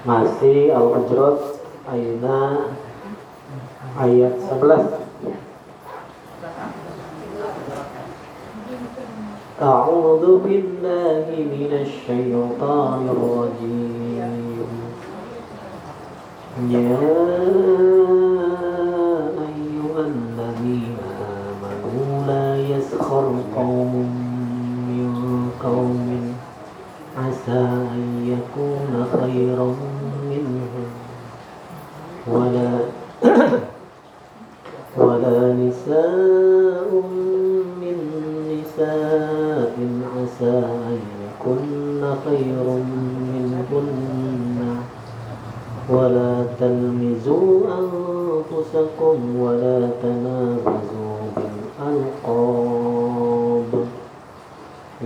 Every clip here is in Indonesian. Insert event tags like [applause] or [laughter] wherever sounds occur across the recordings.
Masih Al-Ujrat Ayuna ayat 11 أعوذ بالله من الشيطان الرجيم. يا أيها الذين آمنوا لا يسخر قوم من قوم. عسى أن يكون خيرا منهم. ولا [coughs] ولا نساء أن يكن خير منهن ولا تلمزوا أنفسكم ولا تنابزوا بالألقاب.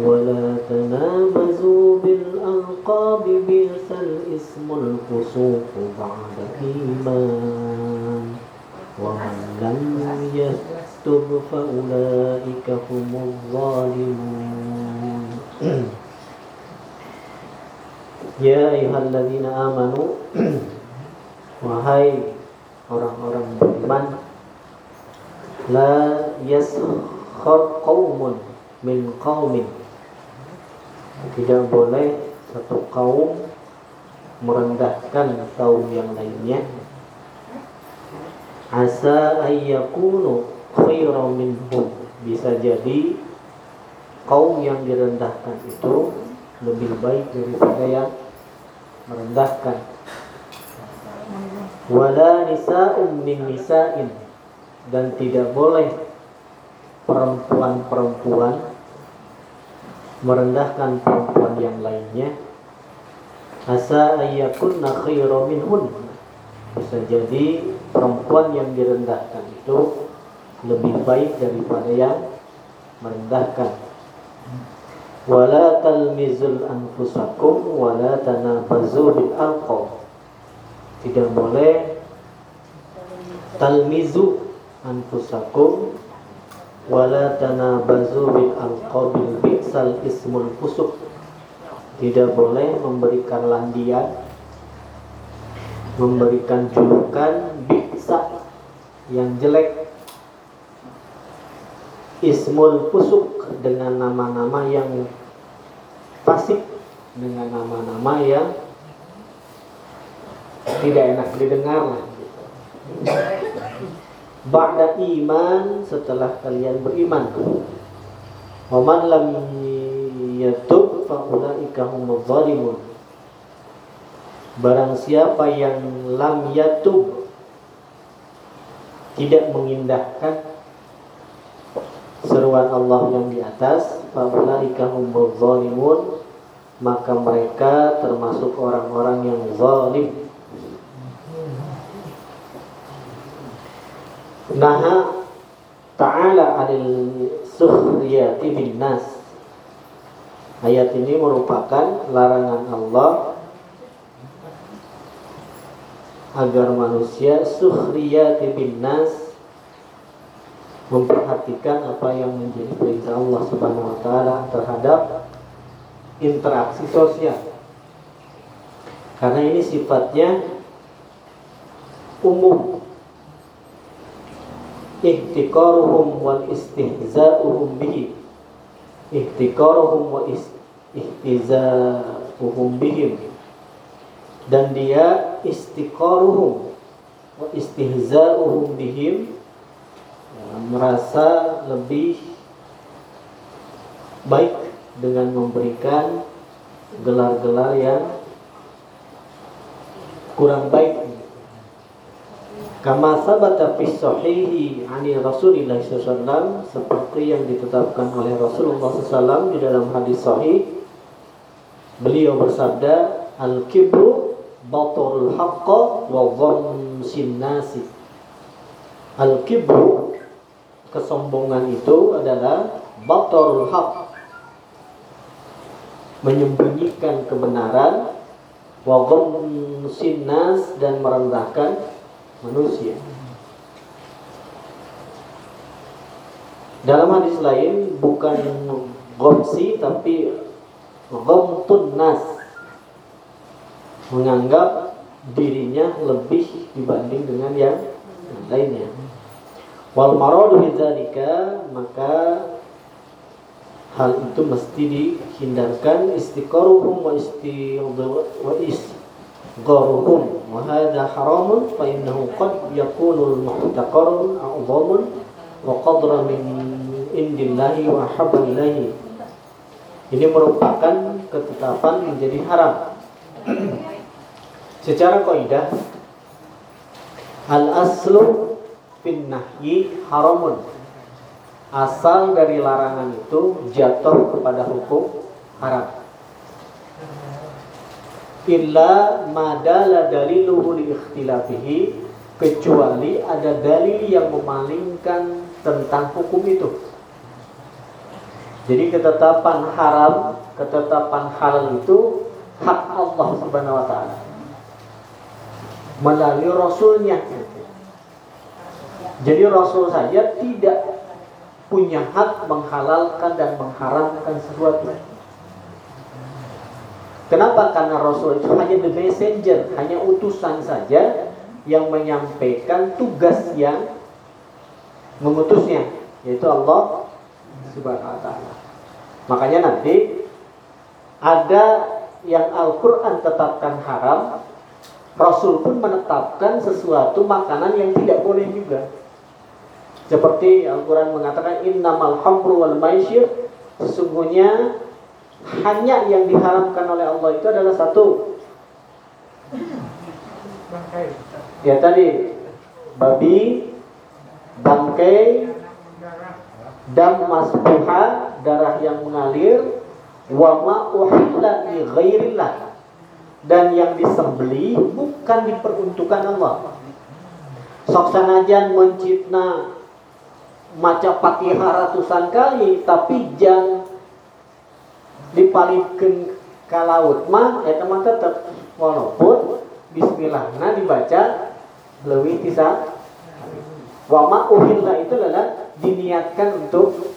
ولا تنابزوا بالألقاب بئس الاسم الفسوق بعد الإيمان ومن لم يتب فأولئك هم الظالمون Ya ayyuhalladzina amanu Wahai orang-orang beriman La yaskhar qawmun min qawmin Tidak boleh satu kaum merendahkan kaum yang lainnya Asa ayyakunu khairan minhum. Bisa jadi kaum yang direndahkan itu lebih baik daripada yang merendahkan. Wala nisa'un min nisa'in. Dan tidak boleh perempuan-perempuan merendahkan perempuan yang lainnya. Asa ayyakunna khairu minhun bisa jadi perempuan yang direndahkan itu lebih baik daripada yang merendahkan. Wala talmizul anfusakum wala tanabazu bil alqab tidak boleh talmizu anfusakum wala tanabazu bil alqabil bi'sal ismul fusuk. Tidak boleh memberikan landian memberikan julukan bi'sa yang jelek ismul fusuk dengan nama-nama yang fasik dengan nama-nama yang tidak enak didengar lah Ba'da iman setelah kalian beriman. Waman lam yatub humudz zalimun. Barang siapa yang lam yatub tidak mengindahkan seruan Allah yang di atas maka mereka termasuk orang-orang yang zalim. Naha ta'ala anil suhriyati bin nas Ayat ini merupakan larangan Allah agar manusia suhriyati bin memperhatikan apa yang menjadi perintah Allah Subhanahu wa taala terhadap interaksi sosial. Karena ini sifatnya umum. Ihtikaruhum wal istihza'uhum bihi. Ihtikaruhum wa istihza'uhum bihim dan dia istiqaruhum wa istihza'uhum bihim ya, merasa lebih baik dengan memberikan gelar-gelar yang kurang baik. Kama sabata fi sahihi ani Rasulillah SAW seperti yang ditetapkan oleh Rasulullah SAW di dalam hadis sahih beliau bersabda al kibru batul haqqa wa dhamsin nasi. Al kibru kesombongan itu adalah batul haq menyembunyikan kebenaran wa sinas dan merendahkan manusia. Dalam hadis lain bukan gomsi tapi gomtun nas menganggap dirinya lebih dibanding dengan yang lainnya. Wal maradu maka hal itu mesti dihindarkan istiqaruhum wa isgharuhum wa hadha haramun fa innahu qad yakunu al-muhtaqarun a'zamun wa qadra min indillahi wa habbillahi ini merupakan ketetapan menjadi haram secara kaidah al aslu fin nahyi haramun. Asal dari larangan itu jatuh kepada hukum haram. Illa madala daliluhu li ikhtilafihi kecuali ada dalil yang memalingkan tentang hukum itu. Jadi ketetapan haram ketetapan halal itu hak Allah subhanahu wa ta'ala melalui rasulnya jadi rasul saja tidak punya hak menghalalkan dan mengharamkan sesuatu. Kenapa? Karena Rasul itu hanya the messenger, hanya utusan saja yang menyampaikan tugas yang mengutusnya, yaitu Allah Subhanahu wa taala. Makanya nanti ada yang Al-Qur'an tetapkan haram, Rasul pun menetapkan sesuatu makanan yang tidak boleh juga. Seperti Al-Quran mengatakan innamal hamru wal maisir. Sesungguhnya hanya yang diharamkan oleh Allah itu adalah satu. Ya tadi Babi Bangkai Dam masbuha Darah yang mengalir Wa ma'uhilla li ghairillah Dan yang disembeli Bukan diperuntukkan Allah. Soksanajan mencipta maca Fatihah ratusan kali tapi jang dipalingkan ke laut mah ya teman tetap walaupun bismillah nah dibaca lebih bisa wama uhilla itu adalah diniatkan untuk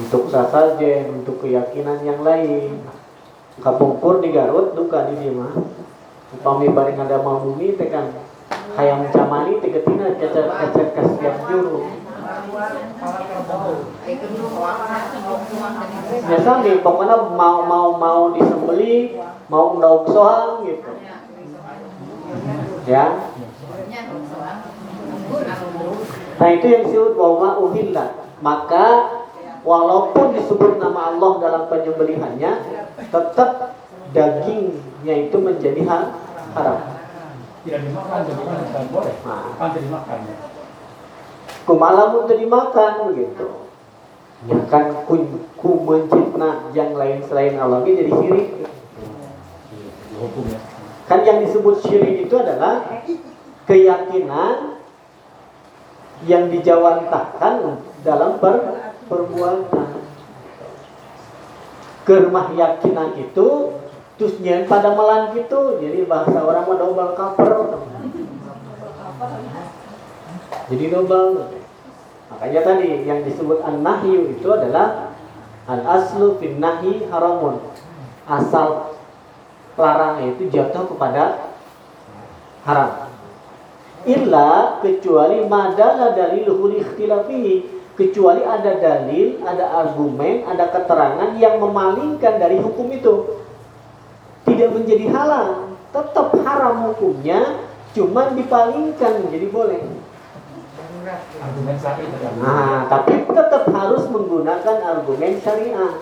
untuk sasajen, untuk keyakinan yang lain. Kapungkur di Garut duka di mah. Upami bareng ada mau bumi tekan hayang camani tegetina cacat cacat kasihan juru. Biasa nih pokoknya mau mau mau disembeli mau ndauk soang gitu. Ya. Nah itu yang disebut wama uhillah. Maka walaupun disebut nama Allah dalam penyembelihannya tetap dagingnya itu menjadi haram. Tidak dimakan jadi kan tidak boleh. Nah. kan dimakan kumalam untuk dimakan begitu. Ya kan ku, ku mencipta yang lain selain Allah ini jadi syirik. Kan yang disebut syirik itu adalah keyakinan yang dijawantahkan dalam per, perbuatan. Kermah yakinan itu terus nyen pada melan gitu jadi bahasa orang mah double cover jadi double makanya tadi yang disebut an-nahyu itu adalah al-aslu fin nahi haramun. Asal larang itu jatuh kepada haram. Illa kecuali madala dalil ikhtilafihi kecuali ada dalil, ada argumen, ada keterangan yang memalingkan dari hukum itu tidak menjadi halal, tetap haram hukumnya, cuman dipalingkan menjadi boleh. Nah, tapi tetap harus menggunakan argumen syariah.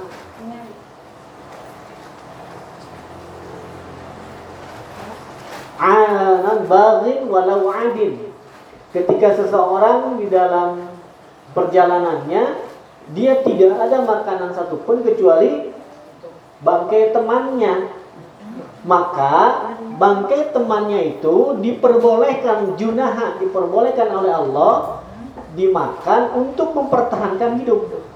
Anan walau adin. Ketika seseorang di dalam perjalanannya dia tidak ada makanan satupun kecuali bangkai temannya maka bangkai temannya itu diperbolehkan junaha diperbolehkan oleh Allah dimakan untuk mempertahankan hidup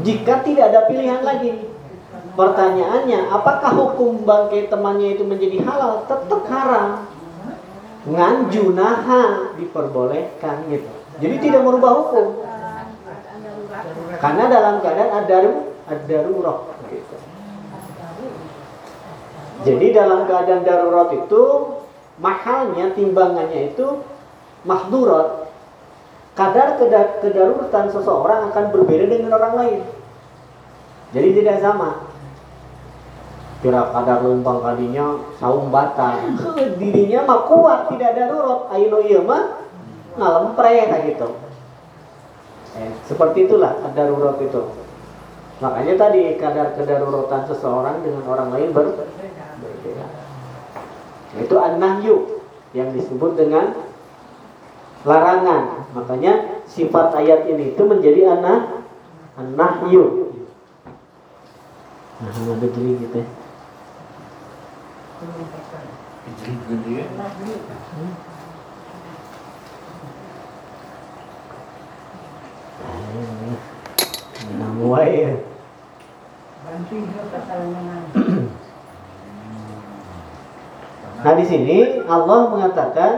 Jika tidak ada pilihan lagi. Pertanyaannya, apakah hukum bangkai temannya itu menjadi halal? Tetap haram. Nganju naha diperbolehkan gitu. Jadi tidak merubah hukum. Karena dalam keadaan ada darurat gitu. Jadi dalam keadaan darurat itu mahalnya timbangannya itu mahdurat. Kadar kedaruratan seseorang akan berbeda dengan orang lain. Jadi tidak sama. Kira kadar lumpang kadinya saung batang. Dirinya mah kuat, tidak darurat. Ayo iya mah ngalempre kayak gitu. Eh, seperti itulah darurat itu. Makanya tadi kadar kedaruratan seseorang dengan orang lain ber berbeda. Itu an-nahyu yang disebut dengan larangan. Makanya sifat ayat ini itu menjadi anak an-nahyu. Nah, ada jeli gitu ya. Jeli ya. Namuai ya. Nah di sini Allah mengatakan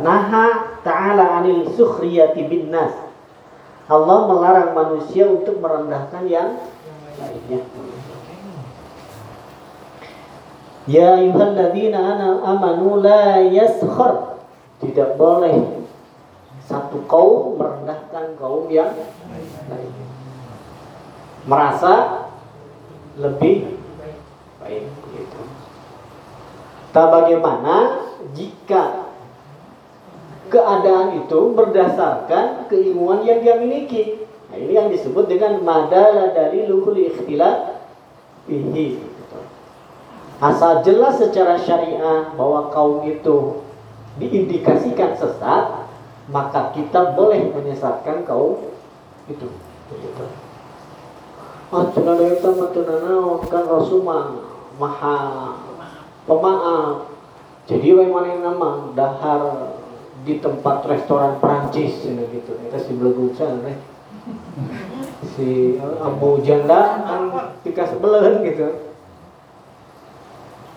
Naha ta'ala anil sukhriyati bin nas Allah melarang manusia untuk merendahkan yang lainnya Ya ayuhalladzina amanu la yaskhar tidak boleh satu kaum merendahkan kaum yang lain. Merasa lebih baik gitu. Tak bagaimana jika keadaan itu berdasarkan keilmuan yang dia miliki. Nah, ini yang disebut dengan madalah dari luhul ikhtilaf fihi. Asal jelas secara syariah bahwa kaum itu diindikasikan sesat, maka kita boleh menyesatkan kaum itu. Begitu. Itu mah kan Rasul maha pemaaf. Jadi wae mana nama dahar di tempat restoran Prancis ini gitu. Kita si belegucan eh. Si Abu Janda kan tika sebelen gitu.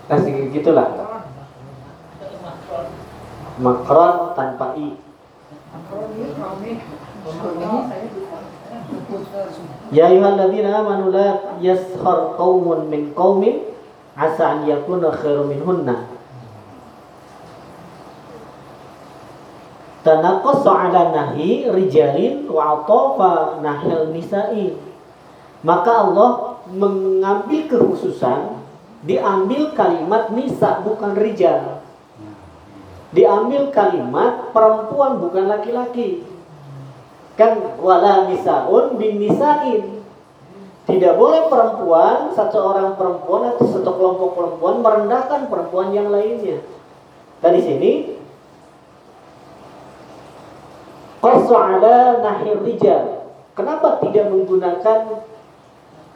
Kasih gitulah makron tanpa i. Ya ayyuhalladzina amanu la yaskhar qaumun min qaumin asa an yakuna khairu minhunna. Tanaqassu ala nahi rijalin wa atafa nahil nisa'i. Maka Allah mengambil kekhususan diambil kalimat nisa bukan rijal diambil kalimat perempuan bukan laki-laki. Kan wala nisaun bin nisain. Tidak boleh perempuan, satu orang perempuan atau satu kelompok perempuan merendahkan perempuan yang lainnya. Dari sini nahir rijal. Kenapa tidak menggunakan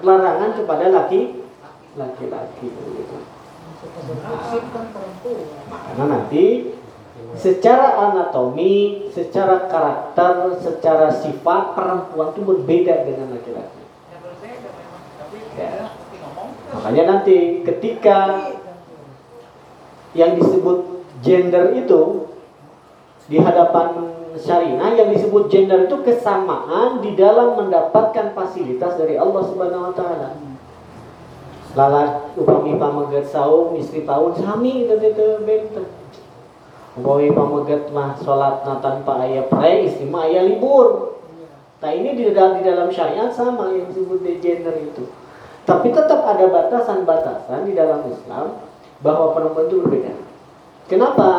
larangan kepada laki laki-laki karena nanti secara anatomi, secara karakter, secara sifat perempuan itu berbeda dengan laki-laki. Ya. Makanya nanti ketika yang disebut gender itu di hadapan syariah yang disebut gender itu kesamaan di dalam mendapatkan fasilitas dari Allah Subhanahu wa taala. Lalat upami pamagat saum istri tahun sami itu itu Boy pamegat mah sholat tanpa ayat pre istimewa ayat libur. Nah ini di dalam di dalam syariat sama yang disebut gender itu. Tapi tetap ada batasan-batasan di dalam Islam bahwa perempuan itu berbeda. Kenapa?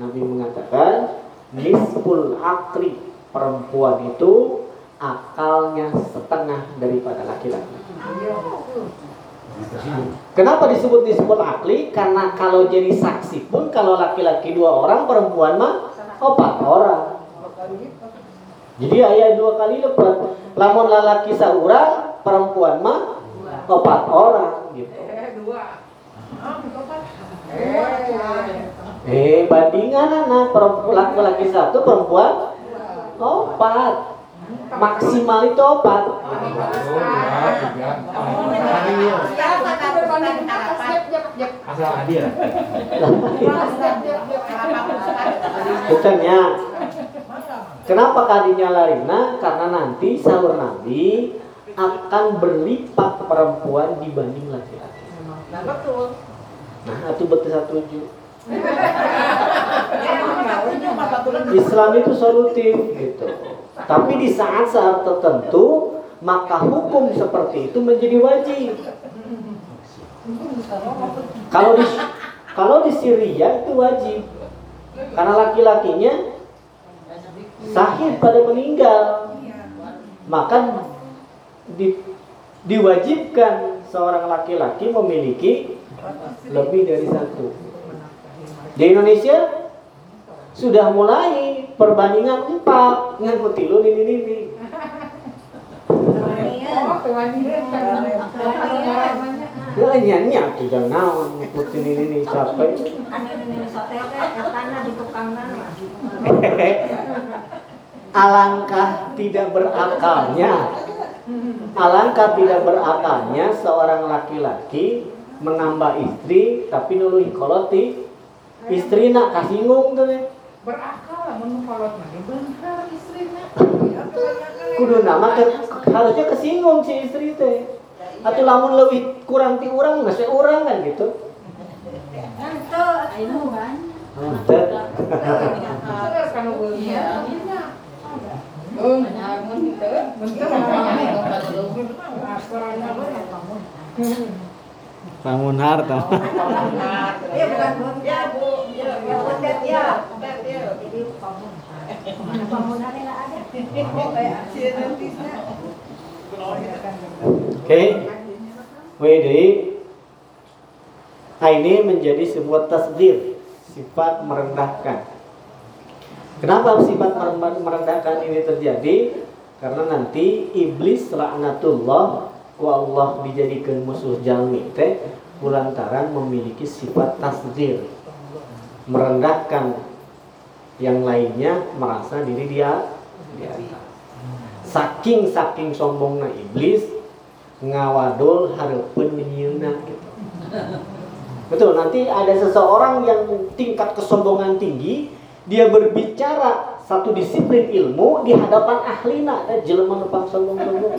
Nabi mengatakan nisful akri perempuan itu akalnya setengah daripada laki-laki. Kenapa disebut disebut akli? Karena kalau jadi saksi pun kalau laki-laki dua orang, perempuan mah empat orang. Jadi ayat dua kali lepas. Lamun laki seorang, perempuan mah empat orang gitu. Eh bandingan anak perempuan laki-laki satu perempuan opat maksimal itu asal adil bukannya. Kenapa kadinya larina? Karena nanti sahur nabi akan berlipat perempuan dibanding laki-laki. Nah, betul. nah itu betul Islam Islam itu solutif gitu tapi di saat-saat tertentu maka hukum seperti itu menjadi wajib. Kalau di kalau di Syria itu wajib. Karena laki-lakinya sahih pada meninggal. Maka di, diwajibkan seorang laki-laki memiliki lebih dari satu. Di Indonesia sudah mulai perbandingan empat. Ngikuti lu ini ini Ya nyanyi tuh jangan naon ngikutin ini ini capek. [laughs] Alangkah tidak berakalnya. Alangkah tidak berakalnya seorang laki-laki menambah istri tapi nuluhi koloti. Istri nak kasinggung tuh ya. Berakal lah mun kolot mah bener istrina kudu nama ke, harusnya kesinggung si istri teh atau lamun lebih kurang ti urang nggak sih urang kan gitu Henteu. Seger kan iya Oh, mun bangun harta. Iya bukan ya bu, ya ya bundet ya, bundet ya. Oke. WD nah ini menjadi sebuah tasdir sifat merendahkan. Kenapa sifat merendahkan ini terjadi? Karena nanti iblis laknatullah ku Allah dijadikan musuh jalmi teh kulantaran memiliki sifat tasdir. Merendahkan yang lainnya merasa diri dia saking saking sombongnya iblis ngawadul hareupeun nyieuna gitu. Betul nanti ada seseorang yang tingkat kesombongan tinggi dia berbicara satu disiplin ilmu di hadapan ahlina dan jelema nu sombong-sombong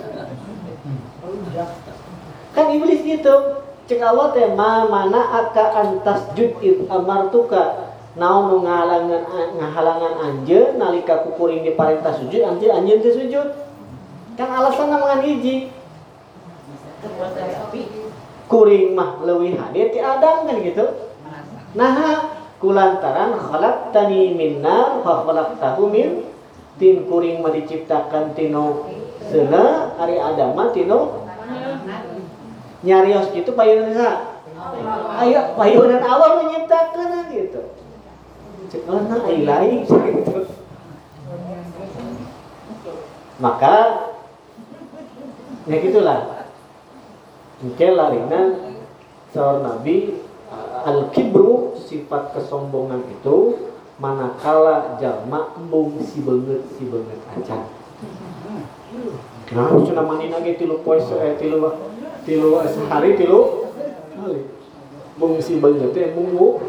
kan iblis gitu cek Allah teh ma mana aka antas jud id amartuka naon ngahalangan ngahalangan anjeun nalika kukuring diparentah sujud anjeun anjeun teh sujud. Kan alasan namangan hiji. Kuring mah leuwih hadir ti adam kan gitu. Nah kulantaran khalaqtani min nar wa khalaqtahu min tin. Kuring mah diciptakan tino seuna ari adam mah tino nyarios gitu payunan sa ayo payunan Allah menciptakan gitu cek nah ai lain gitu. Maka ya gitulah. Mungkin larina seorang Nabi al kibru sifat kesombongan itu manakala jalma embung si banget si banget aja. Nah, sudah mandi lagi tilu poin eh, tilu tilu sehari tilu kali. Bung si banget teh wudu.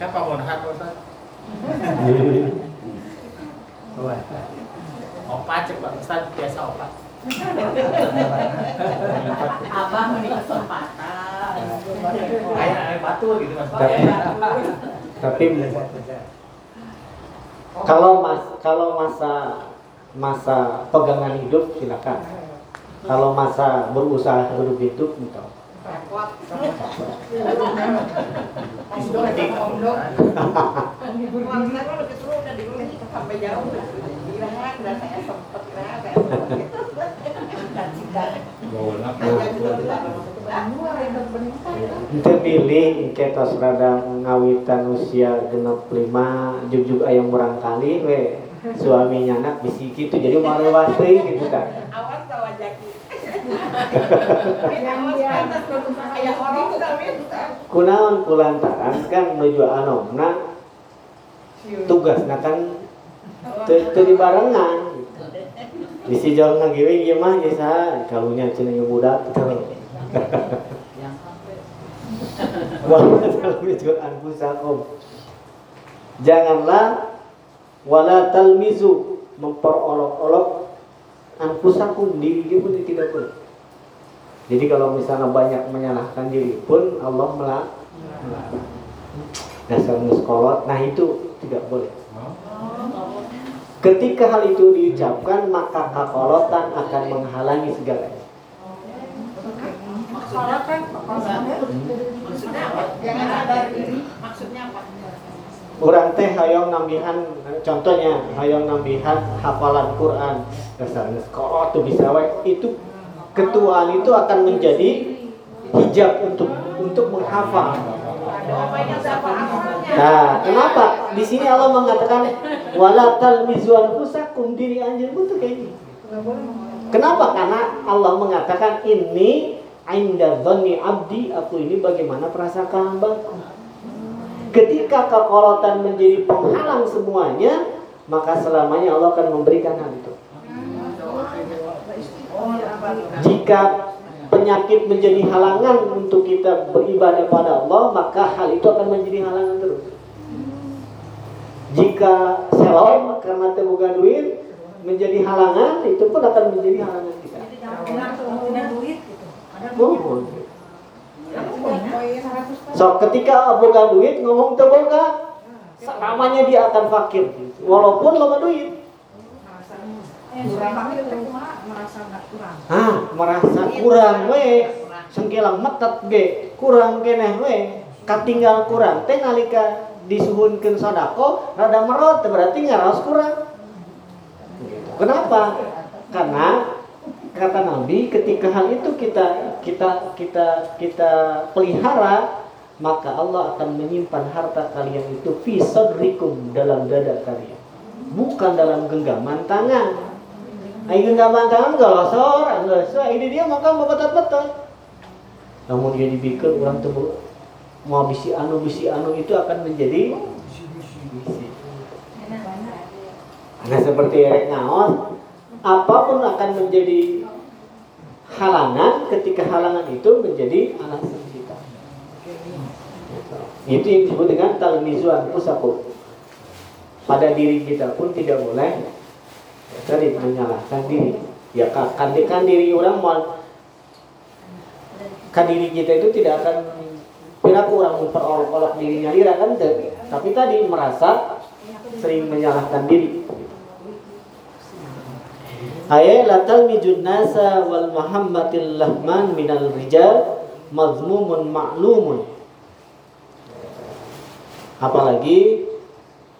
Apa mau nahat Ustaz? Opat cek Pak Ustaz biasa opat. Abah mau kesempatan. Kayak batu gitu Mas. Tapi, tapi kalau mas kalau masa masa pegangan hidup silakan. Kalau masa berusaha hidup itu entah. Repot. Itu pilih kita serada ngawitan usia genep lima jujuk ayam murang kali we. Suaminya anak bisi gitu jadi marewah teuing gitu kan. Awas kawan jaki. Tapi kunaon kulantaran kan menuju anomna tugasna kan teu teu dibarengan bisi jol ngagiwe ieu mah geus saha kalunya cenah ieu budak gitu. Janganlah wala talmizu memperolok-olok anfusakum diri dia pun tidak boleh. Jadi kalau misalnya banyak menyalahkan diri pun Allah melarang. Dasar muskolot, nah itu tidak boleh. Ketika hal itu diucapkan maka kakolotan akan menghalangi segalanya. Maksudnya kan maksudnya apa? Jangan sadar diri. Maksudnya apa? Orang teh hayong nambihan contohnya hayong nambihan hafalan Quran dasarnya sekolah tuh bisa wae itu ketuaan itu akan menjadi hijab untuk untuk menghafal. Nah, kenapa? Di sini Allah mengatakan wala talmizu anfusakum diri anjir pun tuh kayak gitu. Kenapa? Karena Allah mengatakan ini Ainda dhanni abdi aku ini bagaimana perasaan hambaku. Ketika kekolotan menjadi penghalang semuanya, maka selamanya Allah akan memberikan hal itu. Jika penyakit menjadi halangan untuk kita beribadah pada Allah, maka hal itu akan menjadi halangan terus. Jika selom karena temukan duit menjadi halangan, itu pun akan menjadi halangan kita. Mohon. So ketika boga duit ngomong teu boga, namanya dia akan fakir. Walaupun loba duit. Ah, merasa kurang we. Sengkelang metet ge, kurang keneh we. Katinggal kurang teh nalika disuhunkeun sodako rada merot berarti ngaraos kurang. Gitu. Kenapa? Karena kata Nabi ketika hal itu kita kita kita kita pelihara maka Allah akan menyimpan harta kalian itu fi sadrikum dalam dada kalian bukan dalam genggaman tangan Ai genggaman tangan gak losor, enggak so ini dia maka betot-betot. Namun dia dibikin orang tuh mau bisi anu bisi anu itu akan menjadi. Nah seperti erek ngaon, apa pun akan menjadi halangan ketika halangan itu menjadi alasan kita. Itu yang disebut dengan talmizuan pusaku. Pada diri kita pun tidak boleh tadi menyalahkan diri. Ya kan diri orang mau kan diri kita itu tidak akan perilaku orang memperolok-olok dirinya lira kan tapi tadi merasa sering menyalahkan diri. Ayat latal mijun nasa wal muhammadil lahman minal rijal mazmumun ma'lumun. Apalagi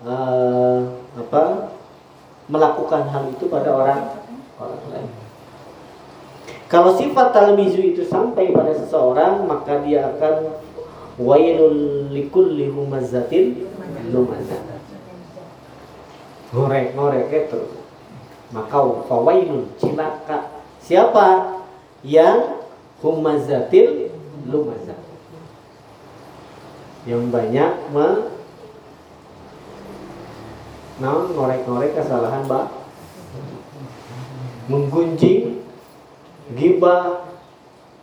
uh, apa melakukan hal itu pada orang orang lain. Kalau sifat talmizu itu sampai pada seseorang maka dia akan wailul likulli humazatin lumazah ngorek ngorek gitu maka fawailun cilaka siapa yang humazatil lumazah yang banyak me nah, ngorek-ngorek kesalahan mbak. Menggunjing gibah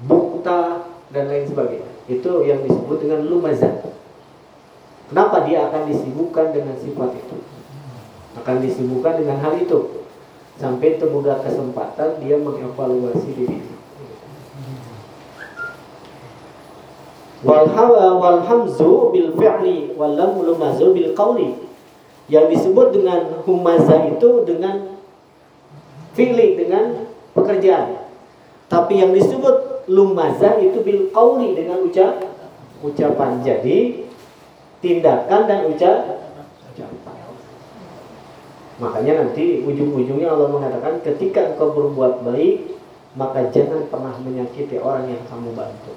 bukta dan lain sebagainya itu yang disebut dengan lumazah kenapa dia akan disibukkan dengan sifat itu? Akan disibukkan dengan hal itu. Sampai terbuka kesempatan dia mengevaluasi diri wal hawa wal hamzu bil fi'li wal lam lumazu bil qawli. Yang disebut dengan humaza itu dengan fi'li dengan pekerjaan. Tapi yang disebut lumaza itu bil qawli dengan ucap ucapan. Jadi tindakan dan ucap ucapan makanya nanti ujung-ujungnya Allah mengatakan ketika engkau berbuat baik maka jangan pernah menyakiti orang yang kamu bantu.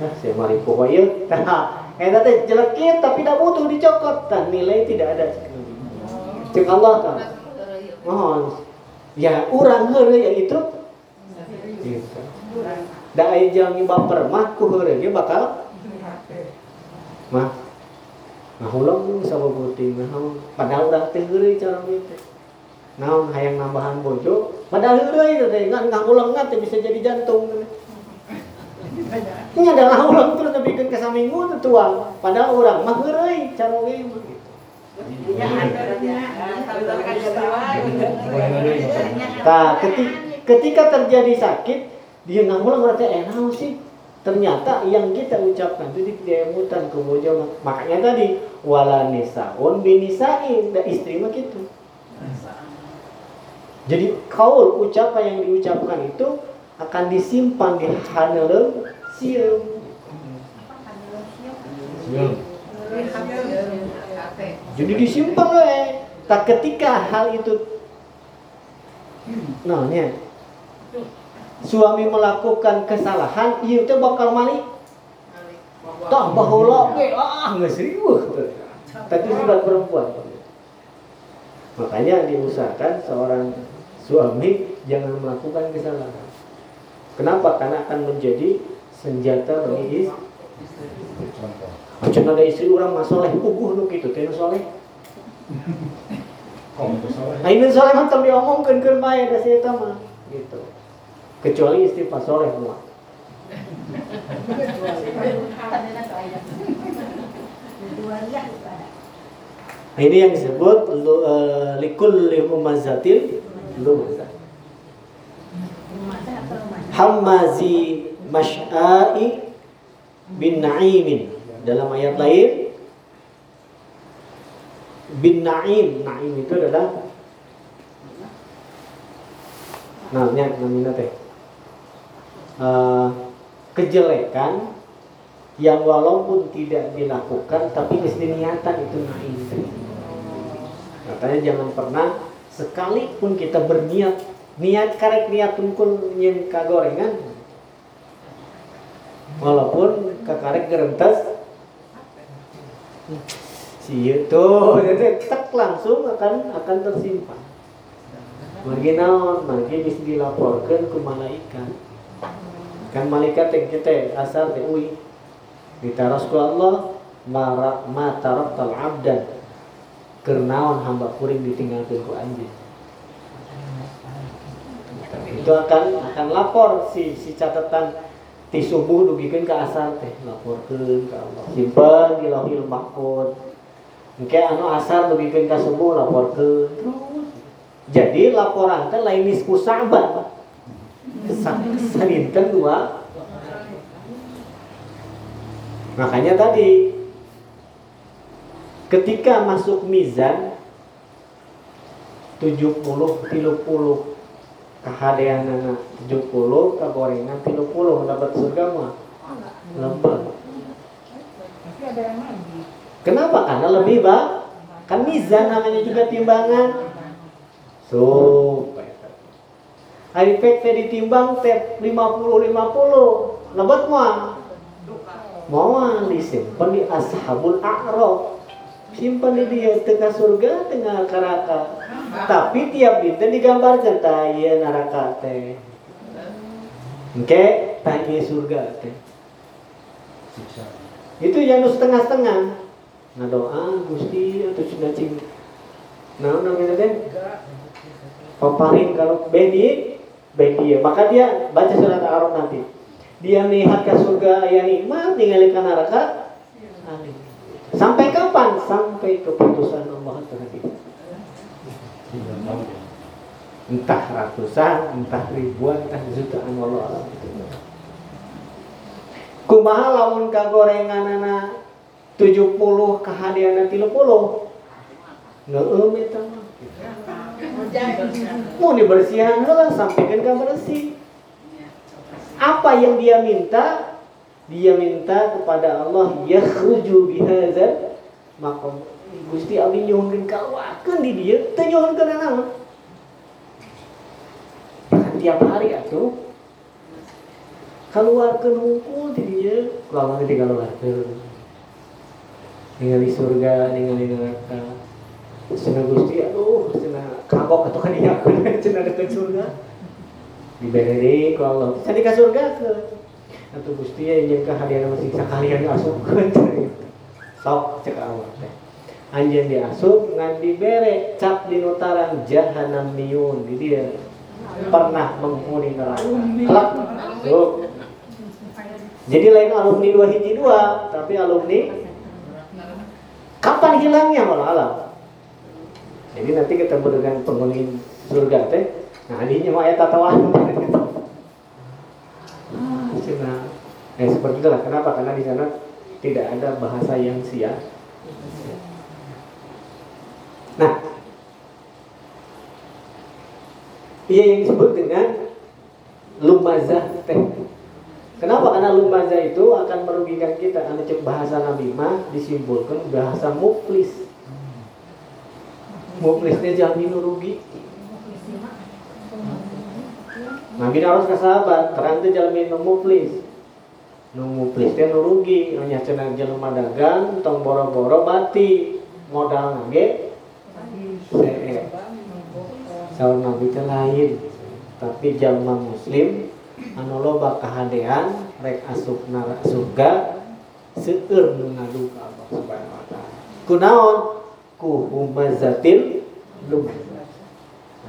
Nah, saya mari pokoknya, nah, eh tadi jelekit tapi tidak butuh dicokot, dan nilai tidak ada. Cek Allah kan mohon. Ya urang heureuy ya itu. Gitu da aya jalmi baper mah ku heureuy ge bakal mah ngahulang sababuting naon? Padahal urang teh heureuy cara gitu naon hayang nambahan bojo? Padahal heureuy teh ngan ngahulang teh bisa jadi jantung ini adalah ulang terus bikin ke itu tuang. Padahal orang mah heureuy cara mah gitu Nah, ketika, ketika terjadi sakit, dia ngulang berarti enak sih. Ternyata yang kita ucapkan itu diemutan ke bojo. Makanya tadi wala nisaun binisain, dan istri mah gitu. Jadi kaul ucapan yang diucapkan itu akan disimpan di hanelem sieum. Jadi disimpan we. Tak ketika hal itu Nah, nya. Suami melakukan kesalahan, ieu teh bakal malik. Tah baheula ge ah geus riweuh. Tapi sifat perempuan. Makanya diusahakan seorang suami jangan melakukan kesalahan. Kenapa? Karena akan menjadi senjata bagi istri. Macam ada istri orang mah soleh, puguh nu kitu teh nu soleh. Nah, ini soleh mah teu diomongkeun keur bae da si eta mah gitu. Kecuali istri pas soleh. Nah, ini yang disebut uh, likul humazatil lumazah. Hamazi mash'ai bin na'imin dalam ayat lain bin na'im na'im itu adalah namanya namanya teh uh, kejelekan yang walaupun tidak dilakukan tapi mesti niatan itu na'im katanya jangan pernah sekalipun kita berniat niat karek niat tungkul nyen kagorengan. Walaupun kakarek gerentas si itu jadi tek langsung akan akan tersimpan. Marginal margi bisa dilaporkan ke malaikat kan malaikat yang kita asal teh ui. Ditaras ku Allah marak ma taraktal abdan. Kernaon hamba kuring ditinggalkan ku anjing. Itu akan akan lapor si si catatan ti subuh dugikeun ke asar teh. Laporkeun ke Allah. Simpen di lauhil mahfuz engke anu asar dugikeun ka subuh laporkeun terus. Jadi laporan teh lain nisfu saban kesalinten dua makanya tadi ketika masuk mizan 70 30 kahadean anak 70 kagorengan 30 dapat surga mah? Lembab kenapa? Karena lebih bak kan mizan namanya juga timbangan. So hari pek teh ditimbang teh 50 50 lebat mah mau disimpan di ashabul a'raf simpan di dia tengah surga tengah neraka. Tapi tiap dinten digambarkan taya neraka teh. Oke tanya surga teh. Itu yang setengah-setengah. Nah doa gusti atau sudah cing nah namanya teh? Paparin kalau bedi bedi ya maka dia baca surat al nanti. Dia melihat ke surga yang nikmat tinggalkan neraka. Sampai kapan? Sampai keputusan Allah terhadap Entah ratusan, entah ribuan, entah jutaan Allah. Kumaha lamun kagorengan anak 70 kehadiran 30 Ngeum eta mah. Mau dibersihan lah sampaikan ke bersih. Apa yang dia minta? Dia minta kepada Allah yakhruju bihadzal maqam. Gusti abdi nyuhunkeun kaluarkeun di dia teu nyuhunkeun naon tiap hari atuh. Keluarkan hukum di dia lama ketika keluarkan ningali surga ningali neraka. Cenah Gusti aduh cenah kagok atau kan iya [laughs] cenah deket surga. Dibere deui ku Allah cenah ka surga ke? Atuh Gusti ya jeung kahadian masih sakalian asupkeun [laughs] sok cek Allah. Anjeun diasup ngan dibere cap di nutaran jahanam miun di dia pernah menghuni neraka. Kelak. Tuh. Jadi lain alumni dua hiji dua tapi alumni kapan hilangnya walau alam jadi nanti ketemu dengan penghuni surga teh nah ini mau ayat tatawan ah, cina eh seperti itulah kenapa karena di sana tidak ada bahasa yang sia nah ia yang disebut dengan lumazah teh Kenapa? Karena lumazah itu akan merugikan kita. Karena cek bahasa Nabi mah disimpulkan bahasa muflis. Muflisnya jamin rugi. Nabi harus ke sahabat, terang itu jamin muflis. Nu muflis teh nu rugi, nya cenah jelema dagang, tong boro-boro mati. Modal nage see. Saur Nabi teh lain. Tapi jalma muslim anu loba kahadean rek asup neraka surga seueur nu ngadu ka Allah Subhanahu wa taala. Kunaon? Ku humazatil lumazah.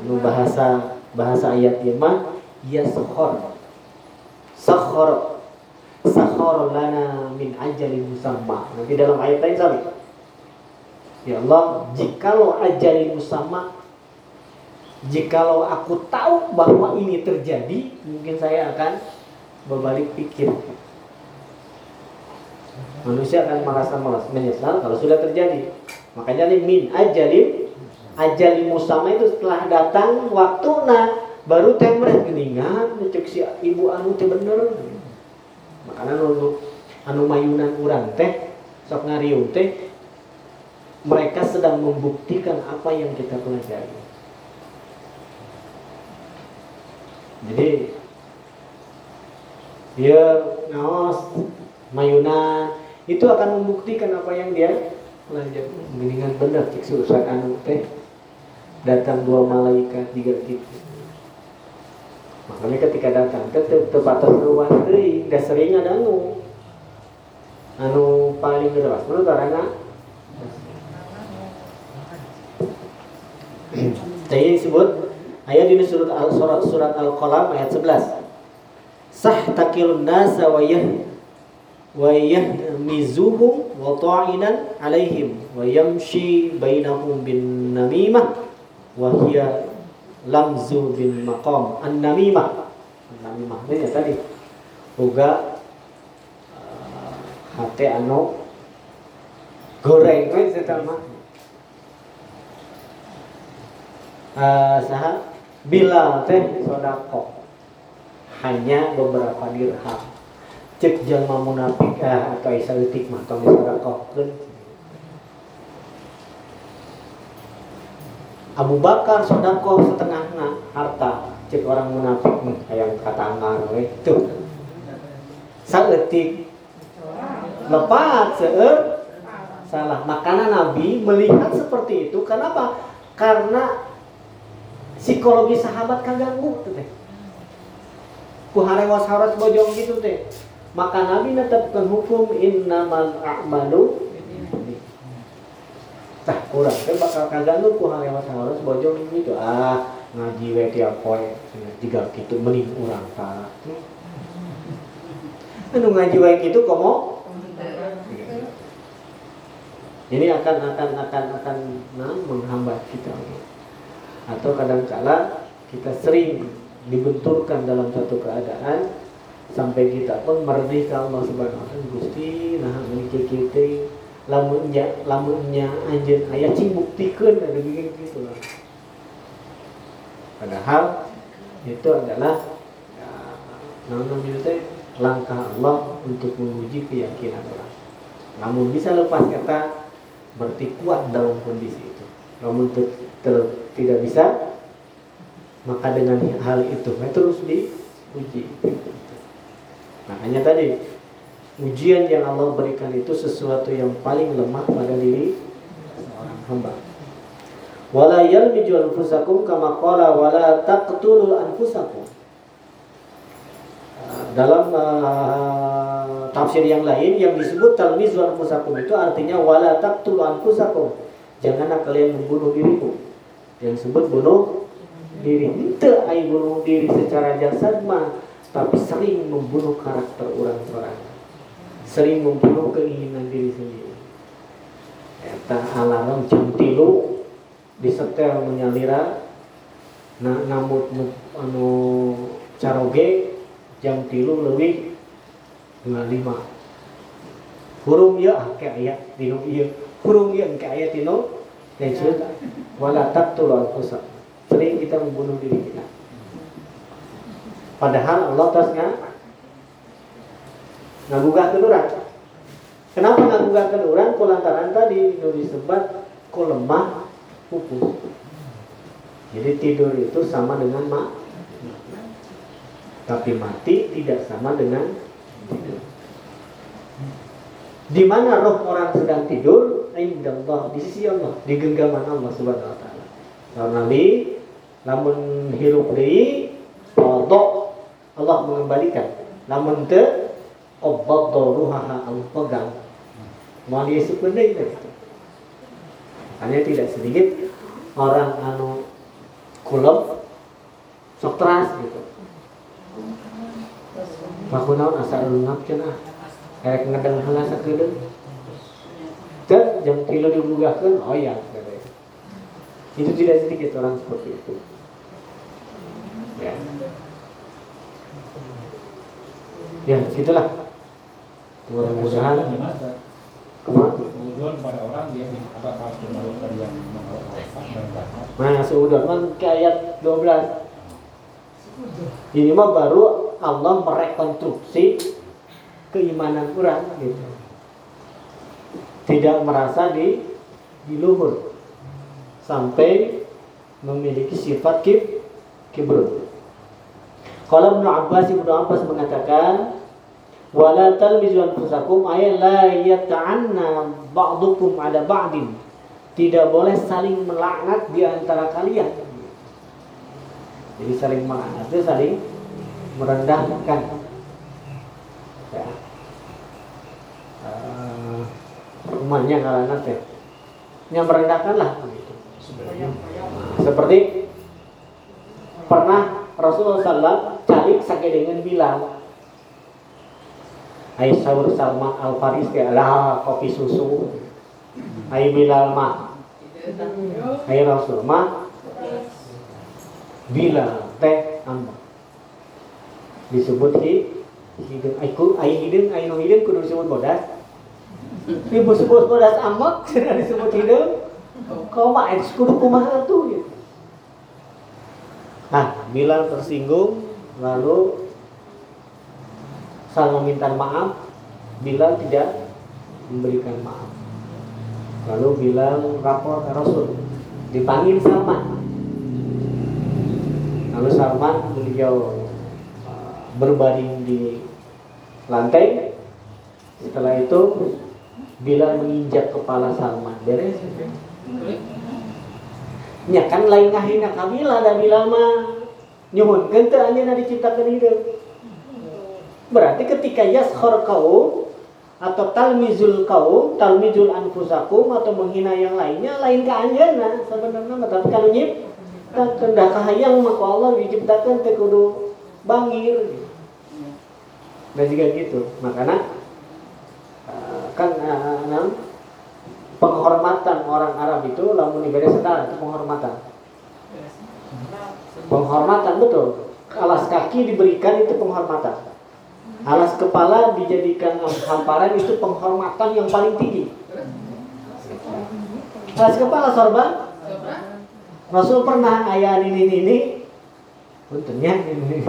Anu bahasa bahasa ayat mah ya sakhor. Sakhor sakhor lana min ajali musamma. Nanti dalam ayat lain sami. Ya Allah, jikalau ajali musamma Jikalau aku tahu bahwa ini terjadi, mungkin saya akan berbalik pikir. Manusia akan merasa malas menyesal kalau sudah terjadi. Makanya ini min ajalin ajali musama itu setelah datang waktu nah baru temret geningan cek si ibu anu teh bener. Makanya anu anu mayunan urang teh sok ngariung teh mereka sedang membuktikan apa yang kita pelajari. jadi dia ngaos mayuna itu akan membuktikan apa yang dia pelajari mendingan benar cik urusan anu teh. Datang dua malaikat tiga gitu makanya ketika datang tepat terluas deui da sering ada anu anu paling deras menurut karena [coughs] Tadi disebut Ayat ini surat al surat surat al qalam ayat 11. Sah takilun nasa wa yah wa yahmizuhum wa ta'inan alaihim wa yamshi bainahum bin namimah hiya lamzu an uh, anu goreng. Kan Bila teh sodako. Hanya beberapa dirham. Cek jelma munafik eh, atau isa utik mah tong sodako Abu Bakar sodako setengahnya harta cek orang munafik yang kata anggar itu saeutik. Lepas seueur. Salah. Makanya Nabi melihat seperti itu kenapa? Karena psikologi sahabat kaganggu tuh teh. Ku haras bojong gitu teh maka Nabi netapkan hukum innamal a'malu tah kurang. Teh bakal kaganggu ku harewas haras bojong gitu ah ngaji we tiap poe. Tiga gitu mending urang tara anu ngaji we gitu komo ini akan akan akan akan nah, menghambat kita. Atau kadang-kala kita sering dibenturkan dalam satu keadaan sampai kita pun merdeh ke Allah Subhanahu Gusti nah memiliki kita lamunnya lamunnya anjeun aya cing buktikeun ada gitu lah. Padahal itu adalah ya, namun itu langkah Allah untuk menguji keyakinan orang. Namun bisa lepas kata berarti kuat dalam kondisi itu. Namun ter, ter, tidak bisa maka dengan hal itu nah, terus diuji makanya tadi ujian yang Allah berikan itu sesuatu yang paling lemah pada diri seorang hamba Wala yalmiju anfusakum kama qala wala taqtulu anfusakum. Dalam uh, tafsir yang lain yang disebut talmizu anfusakum itu artinya wala taqtulu anfusakum. Janganlah kalian membunuh dirimu. Yang disebut bunuh diri. Itu ai bunuh diri secara jasad mah, tapi sering membunuh karakter orang-orang. Sering membunuh keinginan diri sendiri. Eta alarm jam tilu disetel menyalira nah namun anu caroge jam tilu lebih dua lima. Hurung ya kayak ayat tino iya. Hurung ya kayak ayat tino dan cerita wala taqtul anfusa sering kita membunuh diri kita padahal Allah tasnya ngagugah ke orang kenapa ngagugah ke orang kulantaran tadi itu disebut ku lemah? Pupus jadi tidur itu sama dengan mak tapi mati tidak sama dengan tidur. Di mana roh orang sedang tidur? Indallah di sisi Allah di genggaman Allah subhanahu wa taala. Nabi namun hirup kodok Allah mengembalikan. Namun te obat ruhaha Allah pegang mau dia sebenarnya itu hanya tidak sedikit orang anu kulub sok teras gitu. Aku naon asa lengap cenah Erek ngedeng heula sakedeung Dan jam kilo dibugakeun oh ya. Itu tidak sedikit orang seperti itu. Ya Ya gitulah Mudah-mudahan? Kemudian pada orang dia apa melakukan yang Nah, seudon kan ke ayat 12. Ini mah baru Allah merekonstruksi keimanan kurang gitu. Tidak merasa di di luhur sampai memiliki sifat kib kibrun. Kalau Ibnu Abbas Ibnu Abbas mengatakan wala talmizu anfusakum ay la yata'anna ba'dukum ala ba'din. Tidak boleh saling melaknat di antara kalian. Jadi saling melaknat itu saling merendahkan. Ya. Uh, rumahnya karena teh yang merendahkan lah begitu. Seperti pernah Rasulullah cari sakit dengan bilang Ayo sahur Salman Al Faris ya lah kopi susu. Ayo Bilal mah. Ayo Rasul mah. Bilal teh ambak. Disebut hi hidung aiku ayo hidung ayo no hidung kudu disebut bodas. [laughs] Disebut bodas ambak sudah disebut hidung. Kau mah es kudu kumaha tuh. Nah, Bilal tersinggung lalu saling meminta maaf Bilal tidak memberikan maaf. Lalu Bilal rapor ke Rasul dipanggil Salman. Lalu Salman beliau uh, berbaring di lantai. Setelah itu Bilal menginjak kepala Salman. Beres nya kan lain ngahina kamila dan Bilal mah nyuhun gente aja diciptakan hidup Berarti ketika yaskhor kaum atau talmizul kaum, talmizul anfusakum atau menghina yang lainnya lain ke anjeunna sebenarnya tapi kalau nyip kendak kahayang maka Allah diciptakan teh kudu bangir. Dan juga gitu. Makanya kan uh, penghormatan orang Arab itu lamun diberi setara itu penghormatan. Penghormatan betul. Alas kaki diberikan itu penghormatan alas kepala dijadikan hamparan itu penghormatan yang paling tinggi. Alas kepala sorban. Rasul pernah ayah ini ini Untungnya ini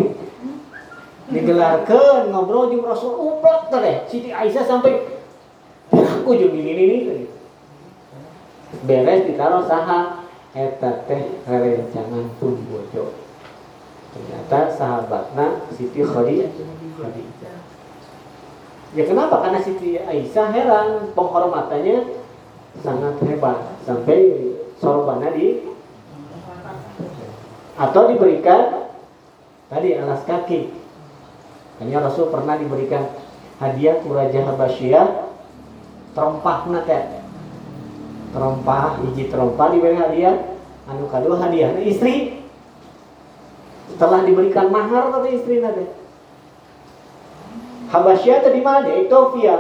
digelarkan ngobrol juga Rasul uplak teh Siti Aisyah sampai aku juga ini ini beres ditaruh saha eta teh rerencangan pun bojo ternyata sahabatnya Siti Khadijah Ya kenapa? Karena Siti Aisyah heran penghormatannya sangat hebat sampai sorbannya di atau diberikan tadi alas kaki. Hanya Rasul pernah diberikan hadiah ke Raja Habasyah terompah nate. Terompah, hiji terompah diberi hadiah, anu kedua hadiah istri. Setelah diberikan mahar kata istri nate. Habasyah tadi mana dia? Ethiopia.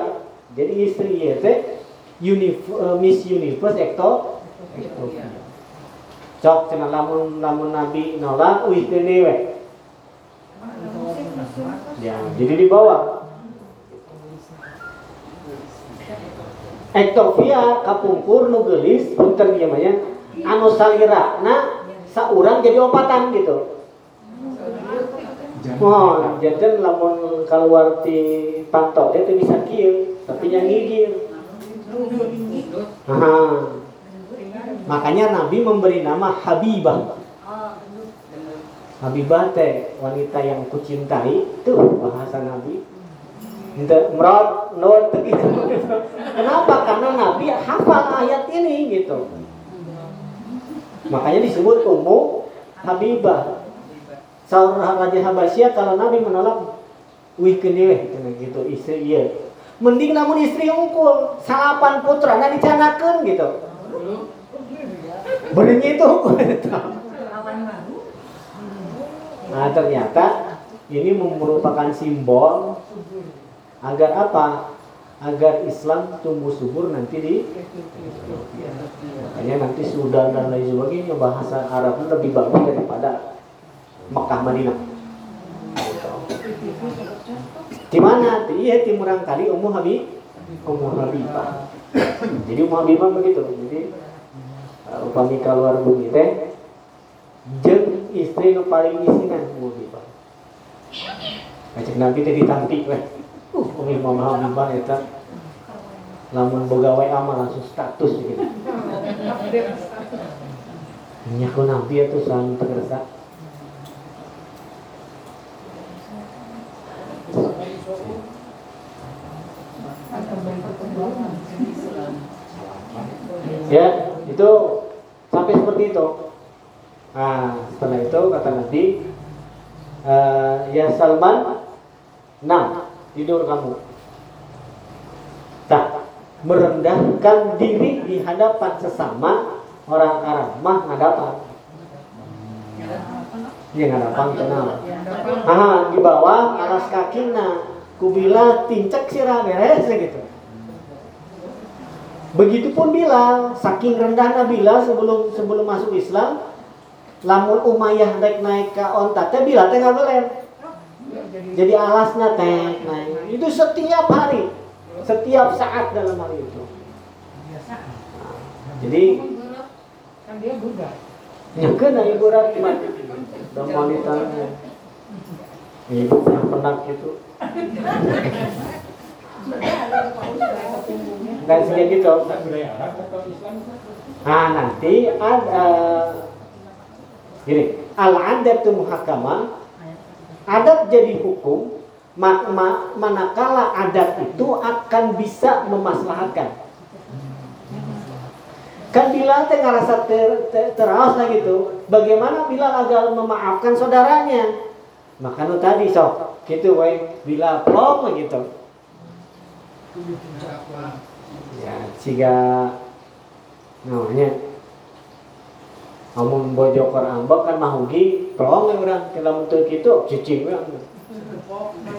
Jadi istri ya teh eh, Miss Universe Ekto Ethiopia. Cok cenah lamun lamun Nabi nolak wih kene we. Ya, jadi dibawa. Ektopia kapungkur nu geulis punten ieu mah nya anu salirana saurang jadi opatan gitu. Oh, jajan lamun keluar di pantok dia tuh bisa kieu, tapi yang gigir. Nah, makanya Nabi memberi nama Habibah. Habibah teh wanita yang kucintai, tuh bahasa Nabi. Merot, nur, gitu. Kenapa? Karena Nabi hafal ayat ini gitu. Makanya disebut Ummu Habibah. Seorang Raja Habasyah kalau Nabi menolak wih kene gitu istri iya. Mending namun istri unggul, salapan putra nah dicanakeun gitu. Benernya itu Nah ternyata ini merupakan simbol agar apa? Agar Islam tumbuh subur nanti di Makanya nanti Sudan dan lain sebagainya bahasa Arabnya lebih bagus daripada Mekah Madinah. Di mana? Iya timurang kali Ummu Habib, Ummu Habibah. Jadi Ummu Habibah begitu. Jadi uh, upami keluar bumi teh jeung istri nu paling isinan Ummu Habibah. Ajak Nabi teh ditanti weh. Uh, Ummu Habibah eta lamun boga WA mah langsung status gitu. Nya ku Nabi itu sang tegersa. Ya, itu sampai seperti itu. Nah, setelah itu kata Nabi, eh, ya Salman, nah tidur kamu. Tak merendahkan diri di hadapan sesama orang Arab mah ngadapan. Iya ngadapan kenal. Ah, di bawah alas kakina, kubila tincek sirah beres gitu. Begitupun Bilal, saking rendahnya Bilal sebelum sebelum masuk Islam, lamun Umayyah naik naik ke onta teh Bilal teh nggak boleh. Jadi alasnya teh naik. Itu setiap hari, setiap saat dalam hari itu. Nah, jadi Kan dia Buddha. aya budak mah. Dan wanitanya. Ibu yang penak gitu. Dan sehingga gitu. Nah nanti ada gini al adat muhakama adat jadi hukum ma, ma, manakala adat itu akan bisa memaslahatkan. Kan Bilal teh ngerasa ter, ter, terawas lah gitu bagaimana Bilal agar memaafkan saudaranya? Maka tadi sok. Gitu we Bilal plong gitu. Ya jika namanya Amun bojo kor ambek kan mahugi plong we urang kalau untuk gitu cicing we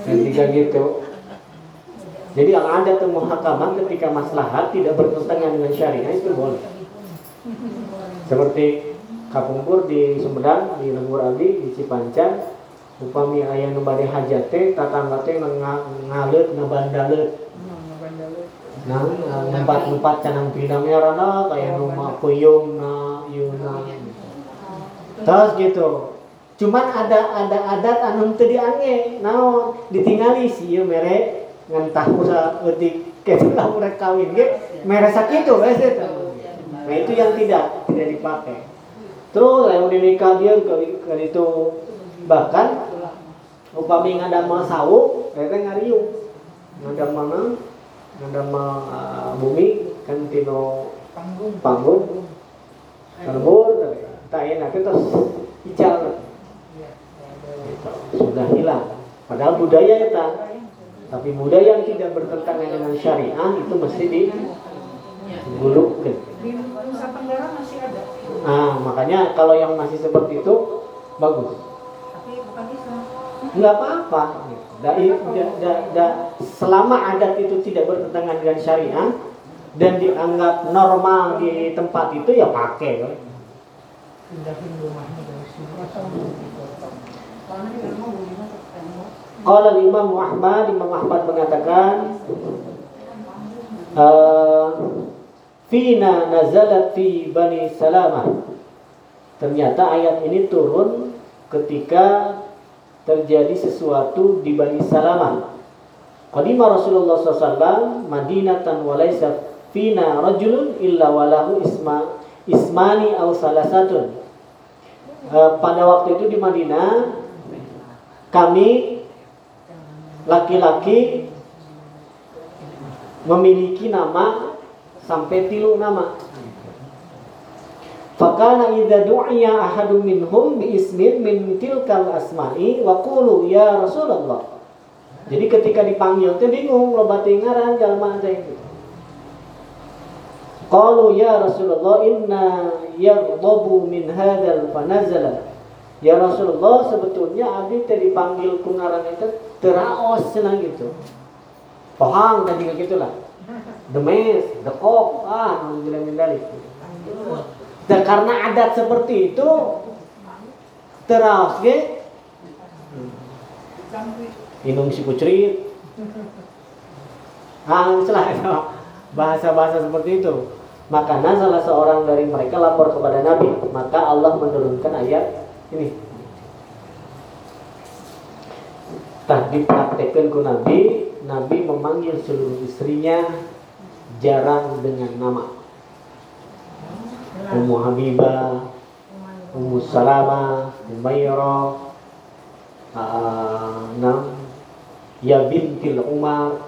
ketika gitu. Jadi al ada tuh muhakamah ketika maslahat tidak bertentangan dengan syariah itu boleh. Seperti kapungkur di Sumedang di Lembur Abi di Cipancan upami ayah nu bade hajat teh tatangga teh nga- ngalut ngabandaleut nah nempat nempat canang pinang merana kayak rumah puyung na yuna terus gitu. Cuman ada ada adat anu teu diange naon? Ditingali si ieu mere ngan tahu sa eutik [laughs] kebelah urek kawin ge mere sakitu geus eta nah itu yang tidak tidak dipakai. Terus yang dinikah dia ke, itu. Bahkan upami ngadamel sawu eta ngariung. Ngadamel ngadamel uh, bumi kan tino Panggung. panggung. Lembur tak enak terus hijau Gitu. sudah hilang. Padahal budaya itu tapi budaya yang tidak bertentangan dengan syariah itu mesti digulungkan Di Nusa Tenggara masih ada, nah makanya kalau yang masih seperti itu bagus. Tapi bukan Islam. nggak apa-apa. Da, da, da, selama adat itu tidak bertentangan dengan syariah dan dianggap normal di tempat itu ya pakai kan? Qala Imam Ahmad, Imam Ahmad mengatakan eh, Fina nazalat fi Bani Salamah Ternyata ayat ini turun ketika terjadi sesuatu di Bani Salamah Qadima Rasulullah SAW Madinatan walaysa fina rajulun illa walahu isma ismani aw salasatun Eh, Pada waktu itu di Madinah kami laki-laki memiliki nama sampai tilu nama. Fakana idza du'iya ahadun minhum bi ismin min tilkal asma'i wa qulu ya Rasulullah. Jadi ketika dipanggil teh bingung loba teh ngaran jalma teh. Qalu ya Rasulullah inna yaghdabu min hadzal fanazala. Ya Rasulullah sebetulnya abdi teh dipanggil ku ngaran itu teraos cenah gitu. Pohang tadi gitu lah. The mes, the kok, ah, alhamdulillah min dalik. Dan karena adat seperti itu teraos ge minum si kucrit. Ah, [laughs] bahasa-bahasa seperti itu. Maka salah seorang dari mereka lapor kepada Nabi, maka Allah menurunkan ayat ini. Tah dipraktekkan ku Nabi, Nabi memanggil seluruh istrinya jarang dengan nama. Ummu Habibah, Ummu Salamah, Umairah, uh, nam, ya bintil Umar,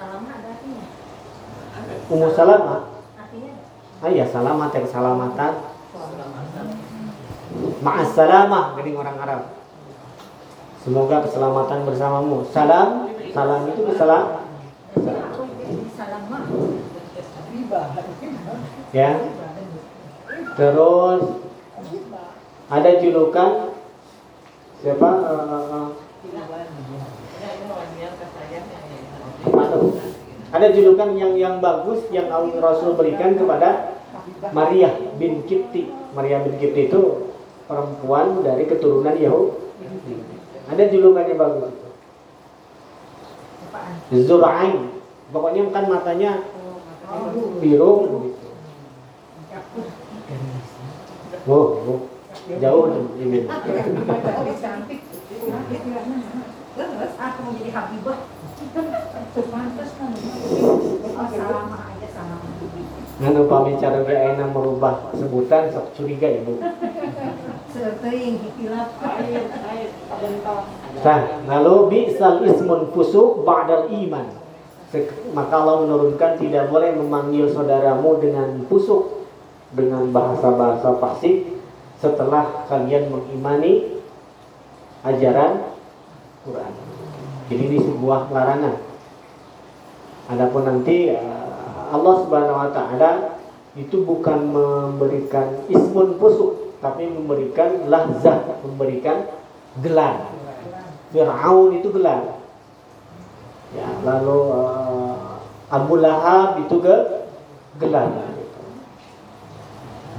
ada artinya. Ummu Salamah, Ah ya salamat ya keselamatan, Ma'as salamah gini orang Arab. Semoga keselamatan bersamamu. Salam, salam itu keselam, ya. Terus ada julukan siapa? Apa tuh? Ada julukan yang yang bagus yang Rasul berikan kepada Maria bin Kipti. Maria bin Kipti itu perempuan dari keturunan Yahudi. Ada julukan yang bagus. Zurain. Pokoknya kan matanya biru begitu. Oh, oh. jauh ini. cantik. Terus aku mau Habibah. Nganu pamicara ge ayeuna merubah sebutan sok curiga. Seuting hilap. Nah, lalu bi'sal ismun fusuk ba'dal iman. Maka Allah menurunkan tidak boleh memanggil saudaramu dengan pusuk dengan bahasa-bahasa fasik setelah kalian mengimani ajaran Quran. Jadi ini sebuah larangan. Adapun nanti eh, Allah Subhanahu wa taala itu bukan memberikan ismun pusuk tapi memberikan lahzah, memberikan gelar. Fir'aun itu gelar. Ya, lalu eh, Abu Lahab itu ke gelar.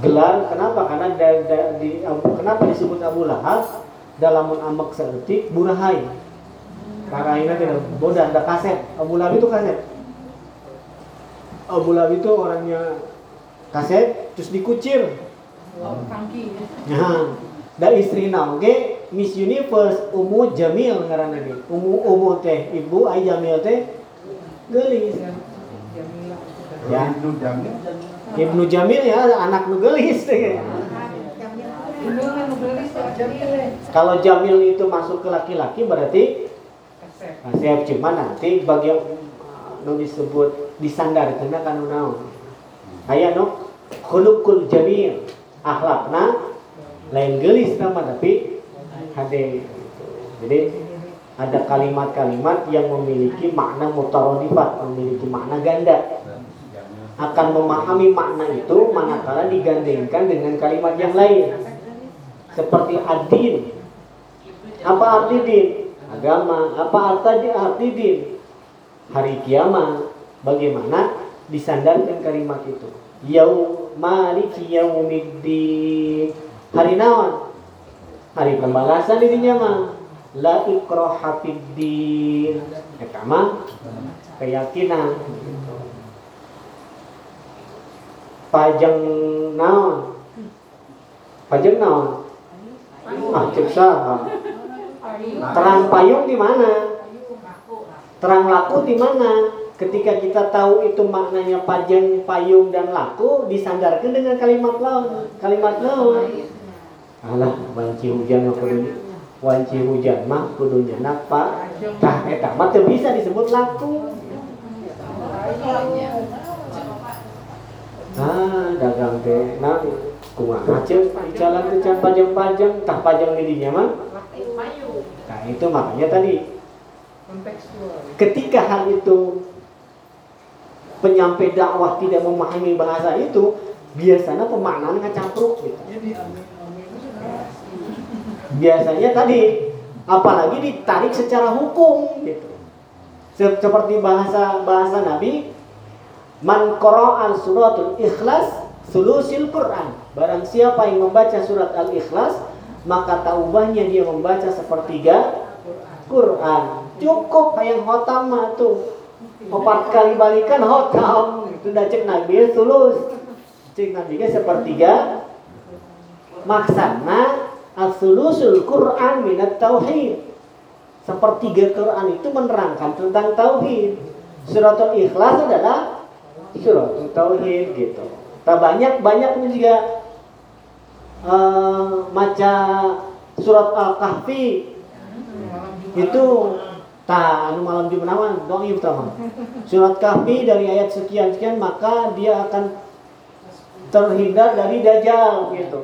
Gelar kenapa? Karena da- di, kenapa disebut Abu Lahab? Dalam amak seetik burahai. Karena ini tidak bodoh ada kaset. Abu Lahab itu kaset. Abu Lahab itu orangnya kaset terus dikucir. Kangki. Nah, dan istri oge Miss Universe Umu Jamil ngaranna ge. Umu Umu teh ibu ai Jamil teh geulis. Ya. Ibnu Jamil ya anak nu geulis teh. Kan Kalau Jamil itu masuk ke laki-laki berarti kasep cuma nanti bagian uh, nu disebut disandarkeun ka nu naon. Aya nu khuluqul jamil, akhlakna lain gelis nama tapi hade jadi ada kalimat-kalimat yang memiliki makna mutarodifat memiliki makna ganda. Akan memahami makna itu manakala digandengkan dengan kalimat yang lain. Seperti adin apa arti din agama. Apa arti arti din hari kiamat? Bagaimana disandarkan kalimat itu? Yau maliki yaumiddin. Hari naon? Hari pembalasan dirinya mah. La ikraha fiddin eta mah keyakinan. Pajang naon? Pajang naon? Ah cek terang payung di mana? Terang laku di mana? Ketika kita tahu itu maknanya pajang payung dan laku disandarkan dengan kalimat lawan kalimat lawan alah wanci hujan mah kudu wanci hujan mah kudu nyenak pak tah eta mah bisa disebut laku. Ah dagang teh nah kumaha ceuk jalan teh can pajang-pajang tah pajang di mah itu makanya tadi ketika hal itu penyampai dakwah tidak memahami bahasa itu biasanya pemaknaan ngecampur gitu. Biasanya tadi apalagi ditarik secara hukum gitu. Seperti bahasa bahasa Nabi man qara'al suratul ikhlas sulusil Quran. Barang siapa yang membaca surat al-ikhlas maka taubahnya dia membaca sepertiga Quran cukup yang hotam tuh empat kali balikan hotam itu udah cek nabi sulus cek nabi sepertiga maksana As-sulusul Quran minat tauhid. Sepertiga Quran itu menerangkan tentang tauhid. Suratul Ikhlas adalah suratul tauhid gitu. Tak banyak banyak juga uh, maca surat Al-Kahfi. Itu tak anu malam Jumat dong ieu Surat Kahfi dari ayat sekian sekian maka dia akan terhindar dari dajjal gitu.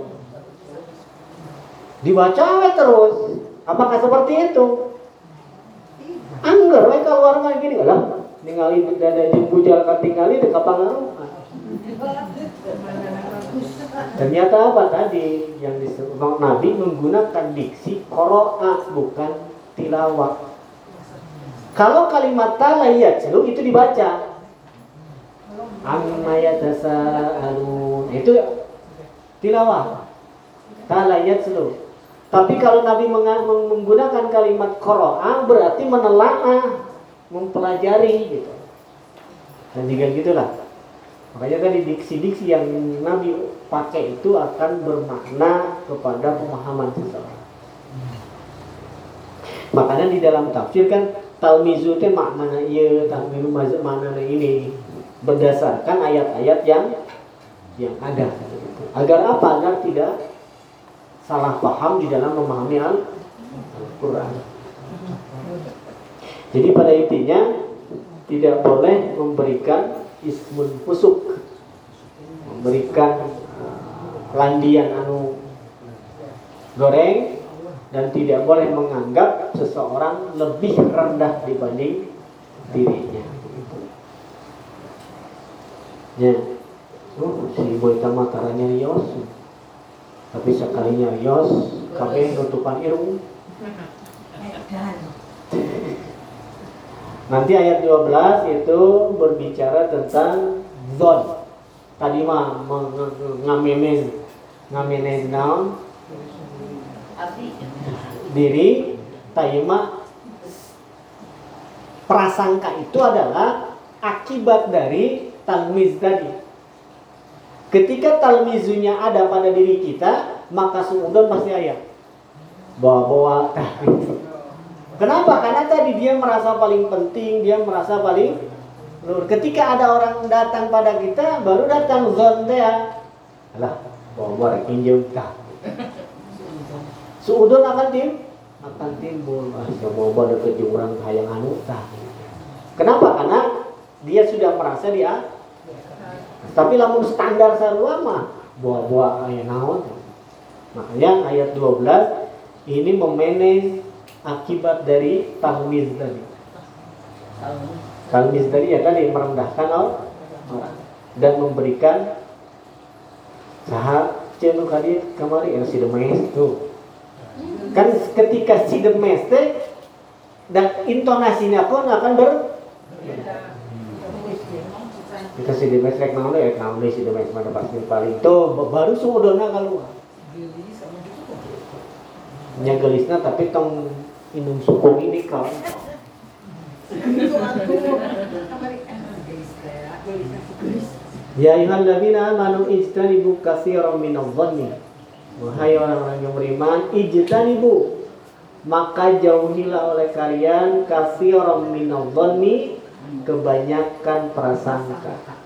Dibaca terus. Apakah seperti itu? Anggar we keluar mah gini lah. Ningali dada jeung bujal katingali teu ternyata apa tadi yang disebut? Nabi menggunakan diksi qiraat bukan tilawah. Kalau kalimat talayat itu dibaca. Amma yatasaalun. Itu tilawah. Talayat seluruh tapi kalau Nabi menggunakan kalimat koroa berarti menelaah, mempelajari gitu. Dan juga gitulah. Makanya tadi diksi-diksi yang Nabi pakai itu akan bermakna kepada pemahaman seseorang. Makanya di dalam tafsir kan talmizu itu maknanya iya, talmizu maknanya ini berdasarkan ayat-ayat yang yang ada. Agar apa? Agar tidak salah paham di dalam memahami Al-Quran. Jadi pada intinya tidak boleh memberikan ismun fusuk, memberikan uh, landian anu goreng dan tidak boleh menganggap seseorang lebih rendah dibanding dirinya. Ya, oh, si boy tamataranya Yos tapi sekalinya yos kabeh nutupan irung [laughs] nanti ayat 12 itu berbicara tentang zon. Tadi mah ngamenez ngamenez naon? Diri. Tayma prasangka itu adalah akibat dari talmiz tadi. Ketika talmizunya ada pada diri kita, maka suudon pasti ayat. Bawa-bawa. [laughs] Kenapa? Karena tadi dia merasa paling penting, dia merasa paling luar. Ketika ada orang datang pada kita, baru datang zon dia. Alah, bawa-bawa pinjam tah. Suudon akan tim akan timbul. Ah, bawa-bawa deket orang hayang anu tah. Kenapa? Karena dia sudah merasa dia tapi lamun standar sarua mah buah-buah aya naon Makanya ayat 12 ini memanage akibat dari talmiz tadi. Talmiz tadi ya tadi merendahkan orang dan memberikan sahab cenu kali kemari ya si demes tuh. Kan ketika si demes teh dan intonasinya pun akan ber kita si demes rek naon ya naon si demes mana pasti paling tuh baru sumodona keluar nya gelisna tapi tong minum suku ini kau Ya ayyuhalladzina amanu ijtanibu katsiran minadh-dhanni. Wahai orang-orang yang beriman, ijtanibu maka jauhilah oleh kalian katsiran minadh-dhanni kebanyakan prasangka.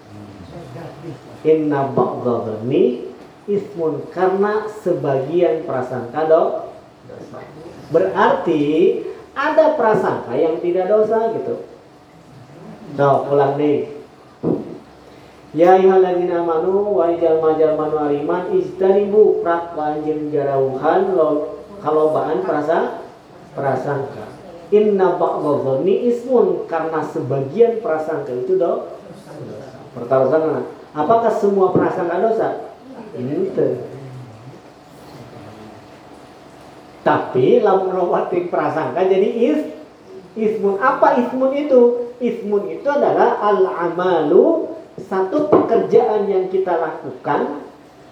Inna ba'dadhanni ismun karena sebagian prasangka do dosa. Berarti ada prasangka yang tidak dosa gitu. Nah, ulang nih. Ya ayyuhalladzina amanu wa jalma-jalma nu prak panjen jarauhan lo kalobaan perasa prasangka. Inna ba'dadhanni ismun karena sebagian prasangka itu do pertarusan apakah semua prasangka dosa? Itu. Tapi lamun rawati prasangka jadi is ismun apa ismun itu? Ismun itu adalah al amalu satu pekerjaan yang kita lakukan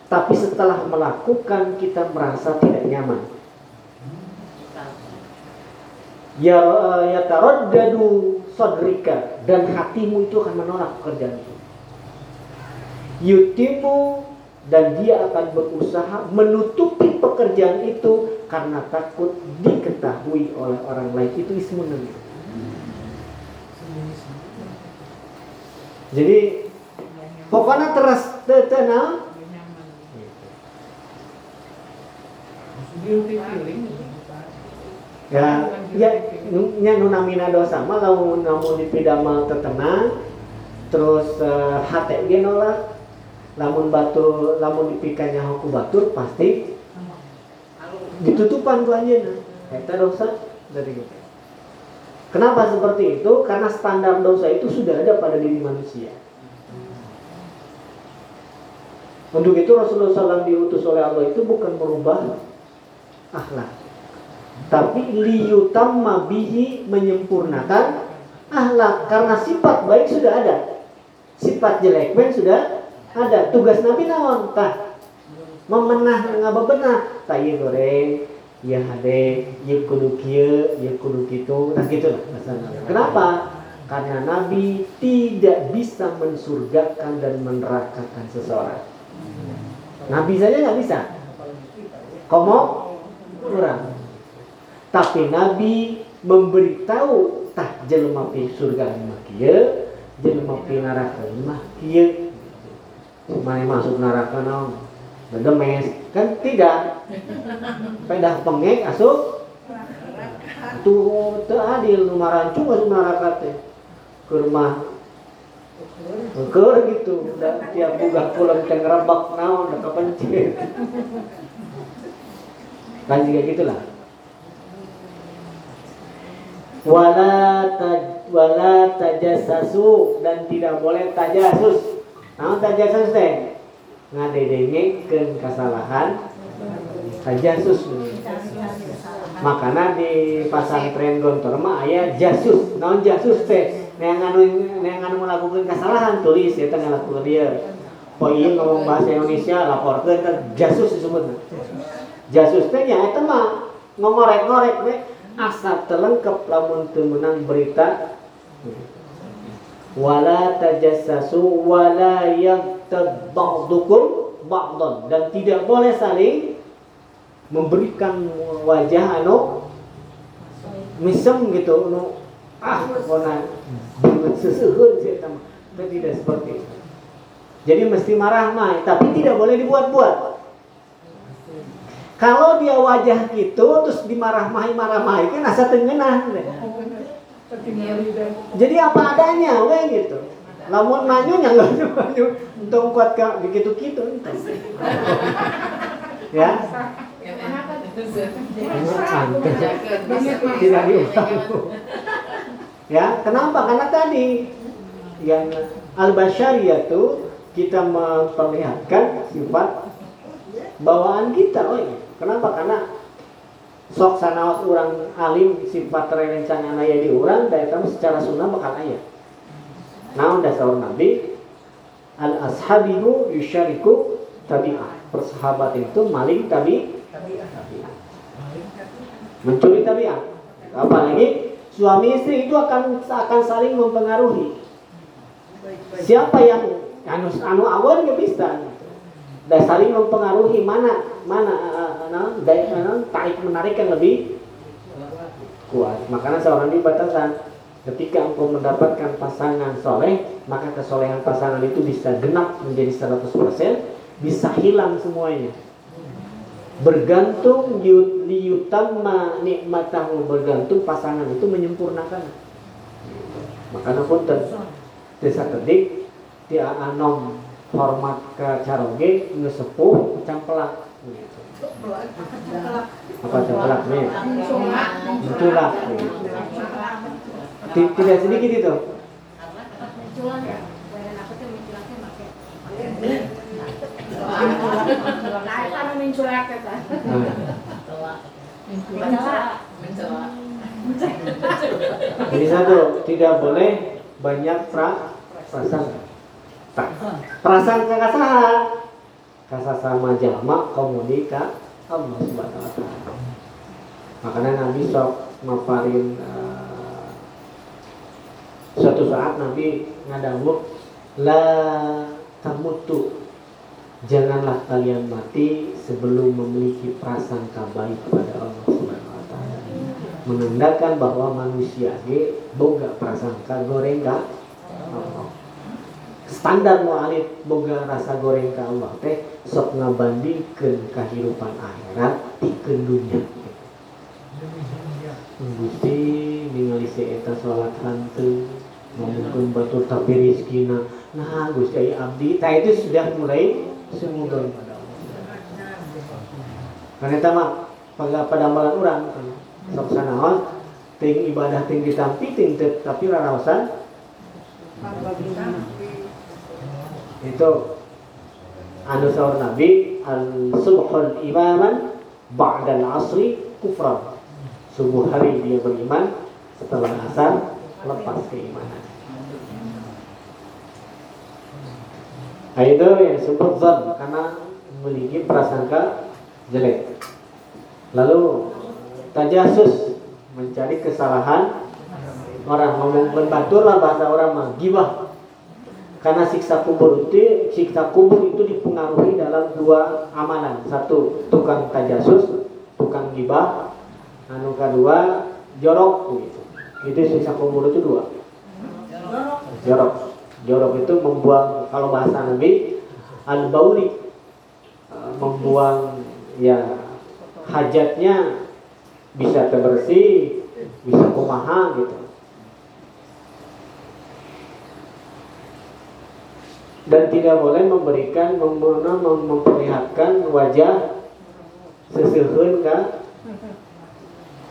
tapi setelah melakukan kita merasa tidak nyaman. Ya ya taraddadu sadrika dan hatimu itu akan menolak pekerjaan itu. Yutimu dan dia akan berusaha menutupi pekerjaan itu karena takut diketahui oleh orang lain itu ismun namanya. Jadi pokoknya terus tenang ya ya nya nunamina dosa mah lamun namun dipidamel tetenang terus uh, nolak lamun batu lamun dipikannya hukum batur pasti ditutupan ku anjeunna eta dosa dari kita kenapa seperti itu? Karena standar dosa itu sudah ada pada diri manusia. Untuk itu Rasulullah SAW diutus oleh Allah itu bukan merubah akhlak tapi liyutamma bihi menyempurnakan akhlak. Karena sifat baik sudah ada. Sifat jelek pun sudah ada tugas nabi naon? Tah memenah ngabebenah tah ieu goreng ya hade ya kudu kieu ya kudu kitu nah gitu lah kenapa? Karena nabi tidak bisa mensurgakan dan menerakakan seseorang. Nabi saja nggak bisa. Komo kurang. Tapi nabi memberitahu tah jelema pi surga mah kieu jelema pi neraka mah kieu Mana masuk neraka naon? Demes kan tidak. Pedah pengek asup tuh teu adil nu marancung masuk neraka teh. Ke rumah Keur gitu, dan tiap buka pulang teh ngerebak naon, da kapencet. Kan juga gitulah. Wala taj wala tajassasu dan tidak boleh tajasus. Naon tajasus teh? Ngadedengkeun kesalahan tajasus. Makana di pasantren Gontor mah aya jasus. Naon jasus teh? Neang anu neang anu melakukan kesalahan tulis ya teh ngalakukeun dia. Poin ngomong bahasa Indonesia laporkeun ke jasus disebutna. Jasus teh nya eta mah ngorek-ngorek we asa telengkep lamun teu berita wala tajassasu wala yagtab ba'dukum dan tidak boleh saling memberikan wajah anu misem gitu anu ah dengan seseuheun sih eta tidak seperti itu. Jadi mesti marah mah tapi tidak boleh dibuat-buat. Kalau dia wajah gitu terus dimarah-mahi marah-mahi kan asa tengenah jadi apa adanya we gitu lamun maju nya enggak maju untuk kuat begitu gitu ya tidak. Ya, kenapa? Karena tadi yang al-basyariyah itu kita memperlihatkan sifat bawaan kita. Oh. Kenapa? Karena sok sanawas orang alim sifat rencana naya di orang dan kamu secara sunnah bakal ayat. Nah, dasar Nabi al ashabihu yusyariku tabi'ah. Persahabat itu maling tabi tabi'ah. Mencuri tabi'ah. Apalagi suami istri itu akan akan saling mempengaruhi. Siapa yang anu anu awal nggak bisa dan saling mempengaruhi mana mana tarik menarik yang lebih kuat. Makanya seorang di batasan. Ketika engkau mendapatkan pasangan soleh maka kesolehan pasangan itu bisa genap menjadi 100% bisa hilang semuanya. Bergantung liyutamma nikmatahu bergantung pasangan itu menyempurnakan. Makanya pun desa kedik dia anom hormat ke caroge ngesepuh campelak apa campelak nih menculak tidak sedikit itu. Jadi satu tidak boleh banyak pra prasangka. Prasangka kasaha kasa sama jalma komunika Allah subhanahu wa taala. Makanya Nabi sok maparin uh, suatu saat Nabi ngadawuh la tamutu janganlah kalian mati sebelum memiliki prasangka baik pada Allah Subhanahu wa taala. Menandakan bahwa manusia ge boga prasangka goreng ka Allah. Standar mualif boga rasa goreng ka Allah teh sok ngabandingkeun kehidupan akhirat tikeun dunia. Gusti ningali si eta salat hanteu ngomongkeun batur tapi rizkina nah Gusti abdi tah itu sudah mulai Allah. Karena itu mah pada pada amalan orang sok sanaon ting ibadah ting ditampi ting tapi raraosan itu anu sahur Nabi al subhul imaman ba'da al asri kufran subuh hari dia beriman setelah asar lepas keimanan Nah itu yang disebut zon karena memiliki prasangka jelek. Lalu tajasus mencari kesalahan orang batur lah bahasa orang mah gibah. Karena siksa kubur itu siksa kubur itu dipengaruhi dalam dua amalan. Satu tukang tajasus, tukang gibah. Anu kedua jorok gitu. Itu siksa kubur itu dua. Jorok jorok itu membuang kalau bahasa Nabi al bauli membuang ya hajatnya bisa terbersih bisa kumaha gitu dan tidak boleh memberikan mem memperlihatkan wajah sesehun ke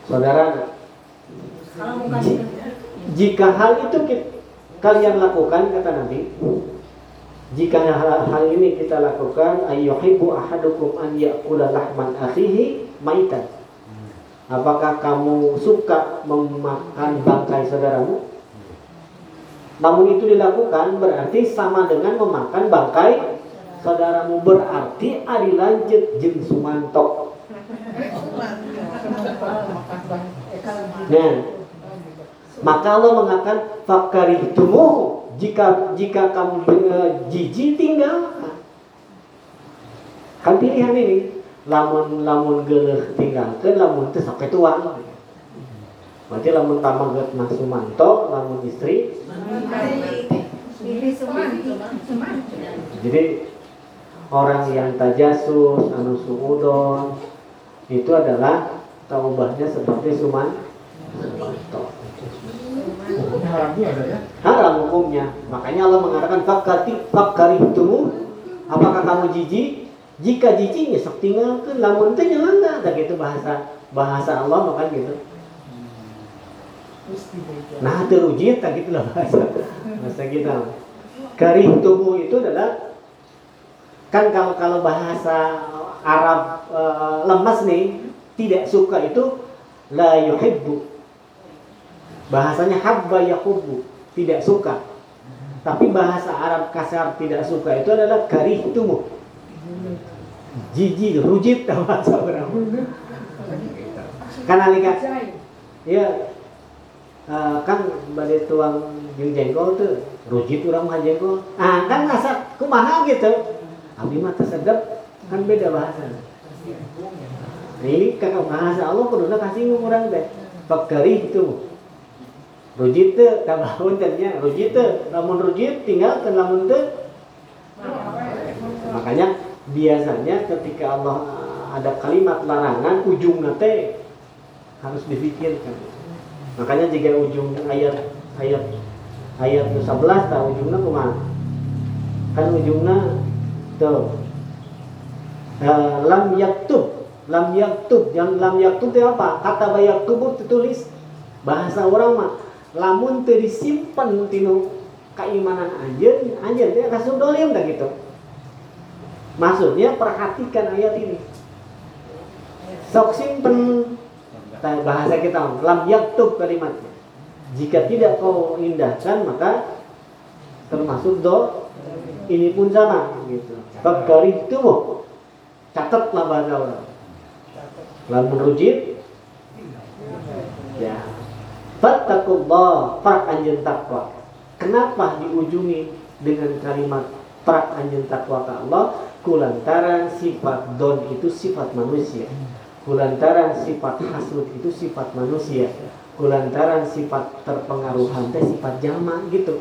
saudara. Jika hal itu kita kalian lakukan kata Nabi jika hal, hal ini kita lakukan ayyuhibbu ahadukum an ya'kula lahman akhihi maitan. Apakah kamu suka memakan bangkai saudaramu namun itu dilakukan berarti sama dengan memakan bangkai saudaramu berarti ari lanjut jeung sumantok nah maka Allah mengatakan fakari tumuh jika jika kamu uh, tinggalkan. Kan pilihan ini lamun lamun geleh tinggalkan lamun teu sampai. Berarti lamun tamaget mah sumanto, lamun istri. Jadi orang yang tajasus, anu suudon itu adalah taubahnya seperti suman sumanto haram juga ada ya? Haram hukumnya. Makanya Allah mengatakan fakati fakari itu apakah kamu jijik? Jika jijinya sok tinggalkan. Lamun teh nyelangga tak gitu bahasa bahasa Allah makan gitu nah terujit tak gitu lah. [laughs] Bahasa bahasa kita karih tubuh itu adalah kan kalau kalau bahasa Arab e, lemas nih tidak suka itu la yuhibbu. Bahasanya habba yahubbu tidak suka. Tapi bahasa Arab kasar tidak suka itu adalah karih tubuh. Jijik rujit [laughs] bahasa orang. Kan alika ya kan badai tuang jeung jengkol tuh rujit orang mah jengkol ah kan rasa kumaha gitu abdi mah sedap kan beda bahasa ini kakak bahasa Allah kudu kasih orang teh fakari itu rujit teh kabahun tanya rujit teh lamun rujit tinggalkan lamun teh makanya biasanya ketika Allah ada kalimat larangan ujung nate harus difikirkan makanya jika ujung ayat ayat ayat 11 tak ujungnya kumaha kan ujungnya tuh uh, lam yaktub lam yaktub. Yang lam yaktub itu apa? Kata bayaktub ditulis bahasa orang mah lamun teu disimpen tinu keimanan anjeun anjeun teh rasul dolim dah gitu. Maksudnya perhatikan ayat ini. Sok simpen bahasa kita lam yaktub kalimatnya. Jika tidak kau indahkan maka termasuk do ini pun sama gitu. Fakari itu catatlah bahasa orang. Lamun rujit ya. Fattakullah Prak anjen takwa. Kenapa diujungi dengan kalimat Prak anjen takwa ke Allah? Kulantaran sifat don itu sifat manusia Kulantaran sifat hasud itu sifat manusia. Kulantaran sifat terpengaruhan teh sifat jama gitu.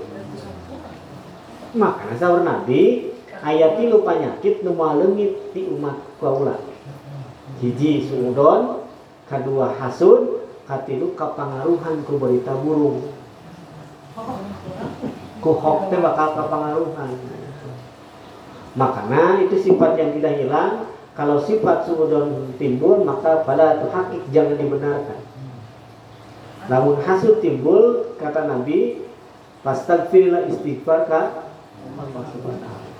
Makanya sahur Nabi ayat lupa nyakit nu lengit di umat kaula hiji suudon kedua hasud katilu kapangaruhan ku berita burung. Ku hok teh bakal kapangaruhan makanya itu sifat yang tidak hilang kalau sifat suudon timbul maka pada hakik jangan dibenarkan namun hasud timbul kata Nabi pastagfirullah istighfar ka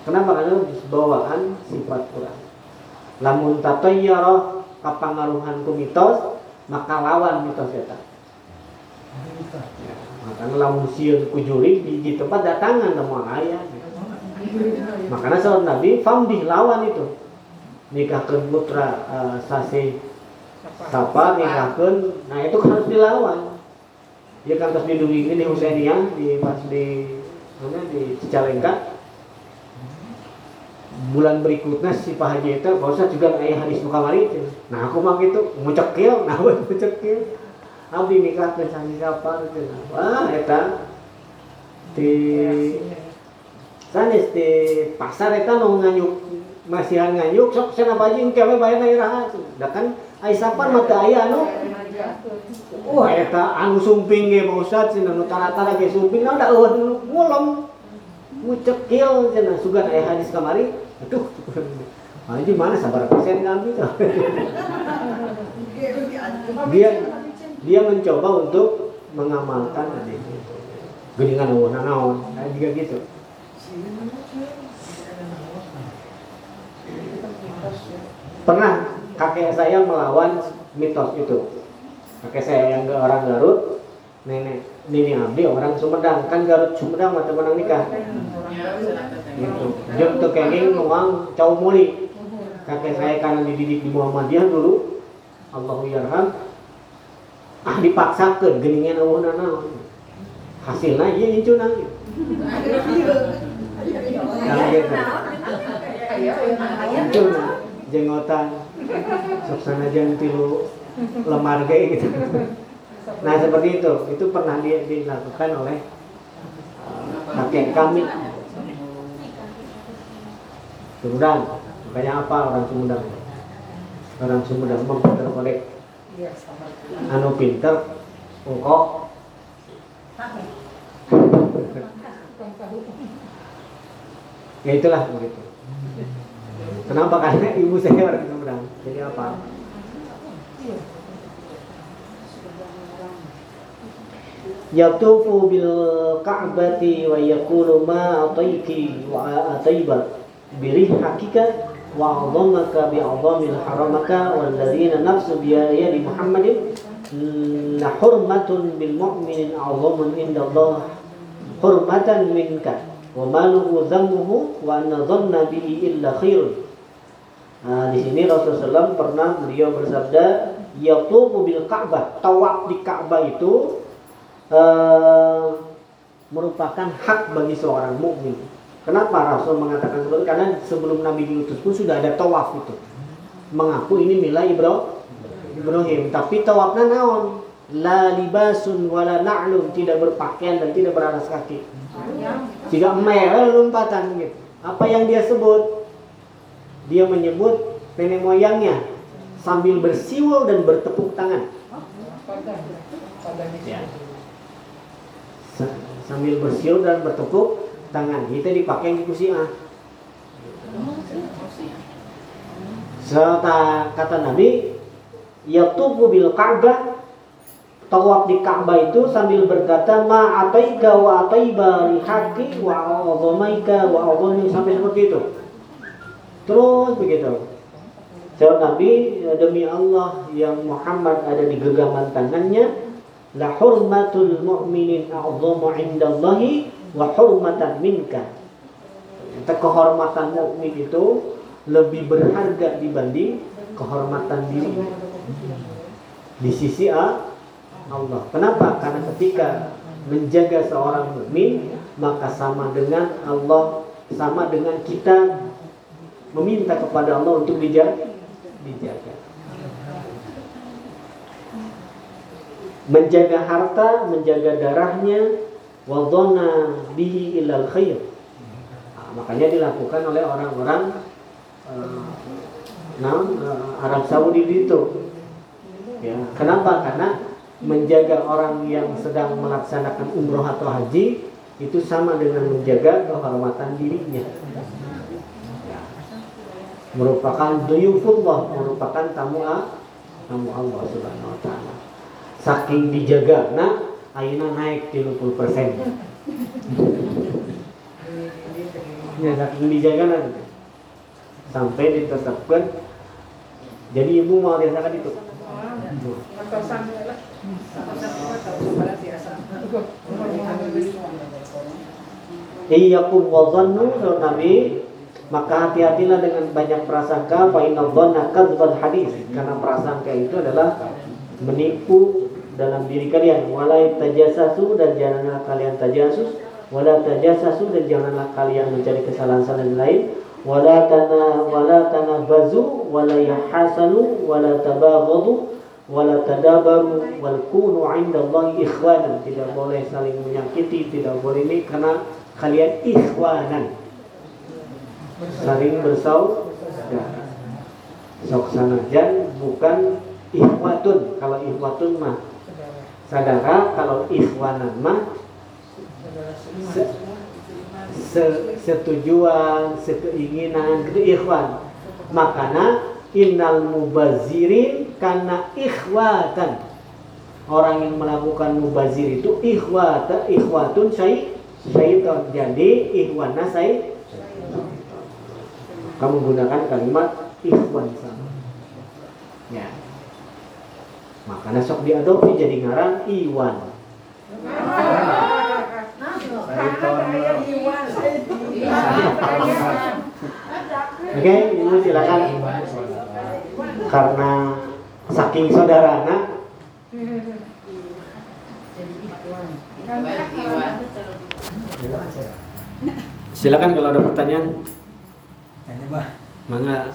Kenapa? Karena bawaan sifat Quran. Lamun tatayyara kapangaruhan ku mitos, maka lawan mitos eta. Maka lamun sieun ku juri di, tempat datangan semua ayah. Makanya sahabat Nabi famdih lawan itu. Nikahkan putra uh, sase. Sapa. Nikahkan, nah itu harus dilawan. Dia kan terus didungi ini Husainiyah di pas di mana di Cicalengka. Bulan berikutnya si Pak Haji itu Ustaz juga ayah hadis muka mari itu nah aku mah gitu ngucekil [laughs] nah aku ngucekil. Abdi nikah dengan sani siapa gitu wah eta. Di sanes di pasar eta nu nganyuk masihan nganyuk sok sana bajing kewe bayar na iraha da kan ai sapan mata aya anu? Wah eta anu sumping ge Pak Ustaz cenah nu tara-tara ge sumping. Da eueuh ngulem ngucekil cenah sugan ayah hadis kamari. Aduh [laughs] ini mana sabar persen ngambil [laughs] dia dia mencoba untuk mengamalkan tadi geningan naon naon juga gitu pernah kakek saya melawan mitos itu. Kakek saya yang orang Garut nenek Nini Abdi orang Sumedang. Kan Garut Sumedang mata menang nikah. Gitu. Jam tuh kenging nuang cau muli. Kakek saya karena dididik di Muhammadiyah dulu Allahu yarham ah dipaksakan geningan awon nana. Hasilnya iya itu nang gitu jenggotan suksana jangan tilu lemar kayak gitu Nah seperti itu, itu pernah dilakukan oleh kakek kami. Sumedang, makanya apa orang Sumedang? Orang Sumedang kolek. Anu pinter, engkau. ya itulah begitu. Kenapa? Karena ibu saya orang Sumedang. Jadi apa? Yatufu bil Ka'bati wa yaqulu ma ataiki wa ataiba birih hakika wa a'dhamaka bi a'dhamil haramaka wal ladzina nafsu bi yadi Muhammadin la hurmatun bil mu'minin a'dhamun inda Allah hurmatan minka wa maluhu dhammuhu wa anna dhanna bihi illa khairun Nah, di sini Rasulullah SAW pernah beliau bersabda, "Yatufu bil Ka'bah." Tawaf di Ka'bah itu eh, merupakan hak bagi seorang mukmin. Kenapa Rasul mengatakan seperti itu? Karena sebelum Nabi diutus pun sudah ada tawaf itu. Mengaku ini milah Ibra- Ibrahim, tapi tawafnya naon? La libasun wala na'lun, tidak berpakaian dan tidak beralas kaki. Jika merah lompatan gitu. Apa yang dia sebut? Dia menyebut nenek moyangnya sambil bersiul dan bertepuk tangan. Ya. Sa- Sambil bersiul dan bertepuk tangan. Itu dipakai di kursi A. Serta kata Nabi, yatufu bil Ka'bah tawaf di Ka'bah itu sambil berkata ma ataika wa ataiba lihaqi wa a'dhamaika wa a'dhami sampai seperti itu. Terus begitu. Jawab Nabi, demi Allah yang Muhammad ada di genggaman tangannya, la hurmatul mu'minin a'dhamu 'indallahi wa hurmatan minka. Kata kehormatan mukmin itu lebih berharga dibanding kehormatan diri di sisi Allah. Kenapa? Karena ketika menjaga seorang mukmin maka sama dengan Allah sama dengan kita meminta kepada Allah untuk dijaga dijaga. Menjaga harta menjaga darahnya wadona bihi ilal khair. Nah, makanya dilakukan oleh orang-orang eh, nah, eh, Arab Saudi itu. Ya kenapa? Karena menjaga orang yang sedang melaksanakan umroh atau haji itu sama dengan menjaga kehormatan dirinya. Ya. Merupakan duyufullah merupakan tamu tamu Allah Subhanahu wa taala. Saking dijaga nah ayeuna naik 30% ya saking dijaga nanti sampai ditetapkan jadi ibu mau dirasakan itu? Iyakum wazannu menurut Nabi maka hati-hatilah dengan banyak prasangka fa inna dhanna hadis karena prasangka itu adalah menipu dalam diri kalian. Walai tajassasu dan janganlah kalian tajasus wala tajassasu dan janganlah kalian mencari kesalahan-kesalahan lain. Wala tana wala tanabazu wala yahasanu wala tabaghadu wala tadabaru wal kunu 'indallahi ikhwanan. Tidak boleh saling menyakiti tidak boleh ini karena kalian ikhwanan saling bersaudara sok sanajan bukan ikhwatun. Kalau ikhwatun mah saudara kalau ikhwanan mah se- se- setujuan sekeinginan itu ikhwan. Makanya innal mubazirin karena ikhwatan. Orang yang melakukan mubazir itu ikhwata ikhwatun syai syaiton. Jadi ikhwana syai kamu gunakan kalimat ikhwan. Sama ya. Makanya sok diadopsi jadi ngarang iwan. Oke ibu silakan. Karena saking saudarana. Silakan kalau ada pertanyaan Ano ba? Mga...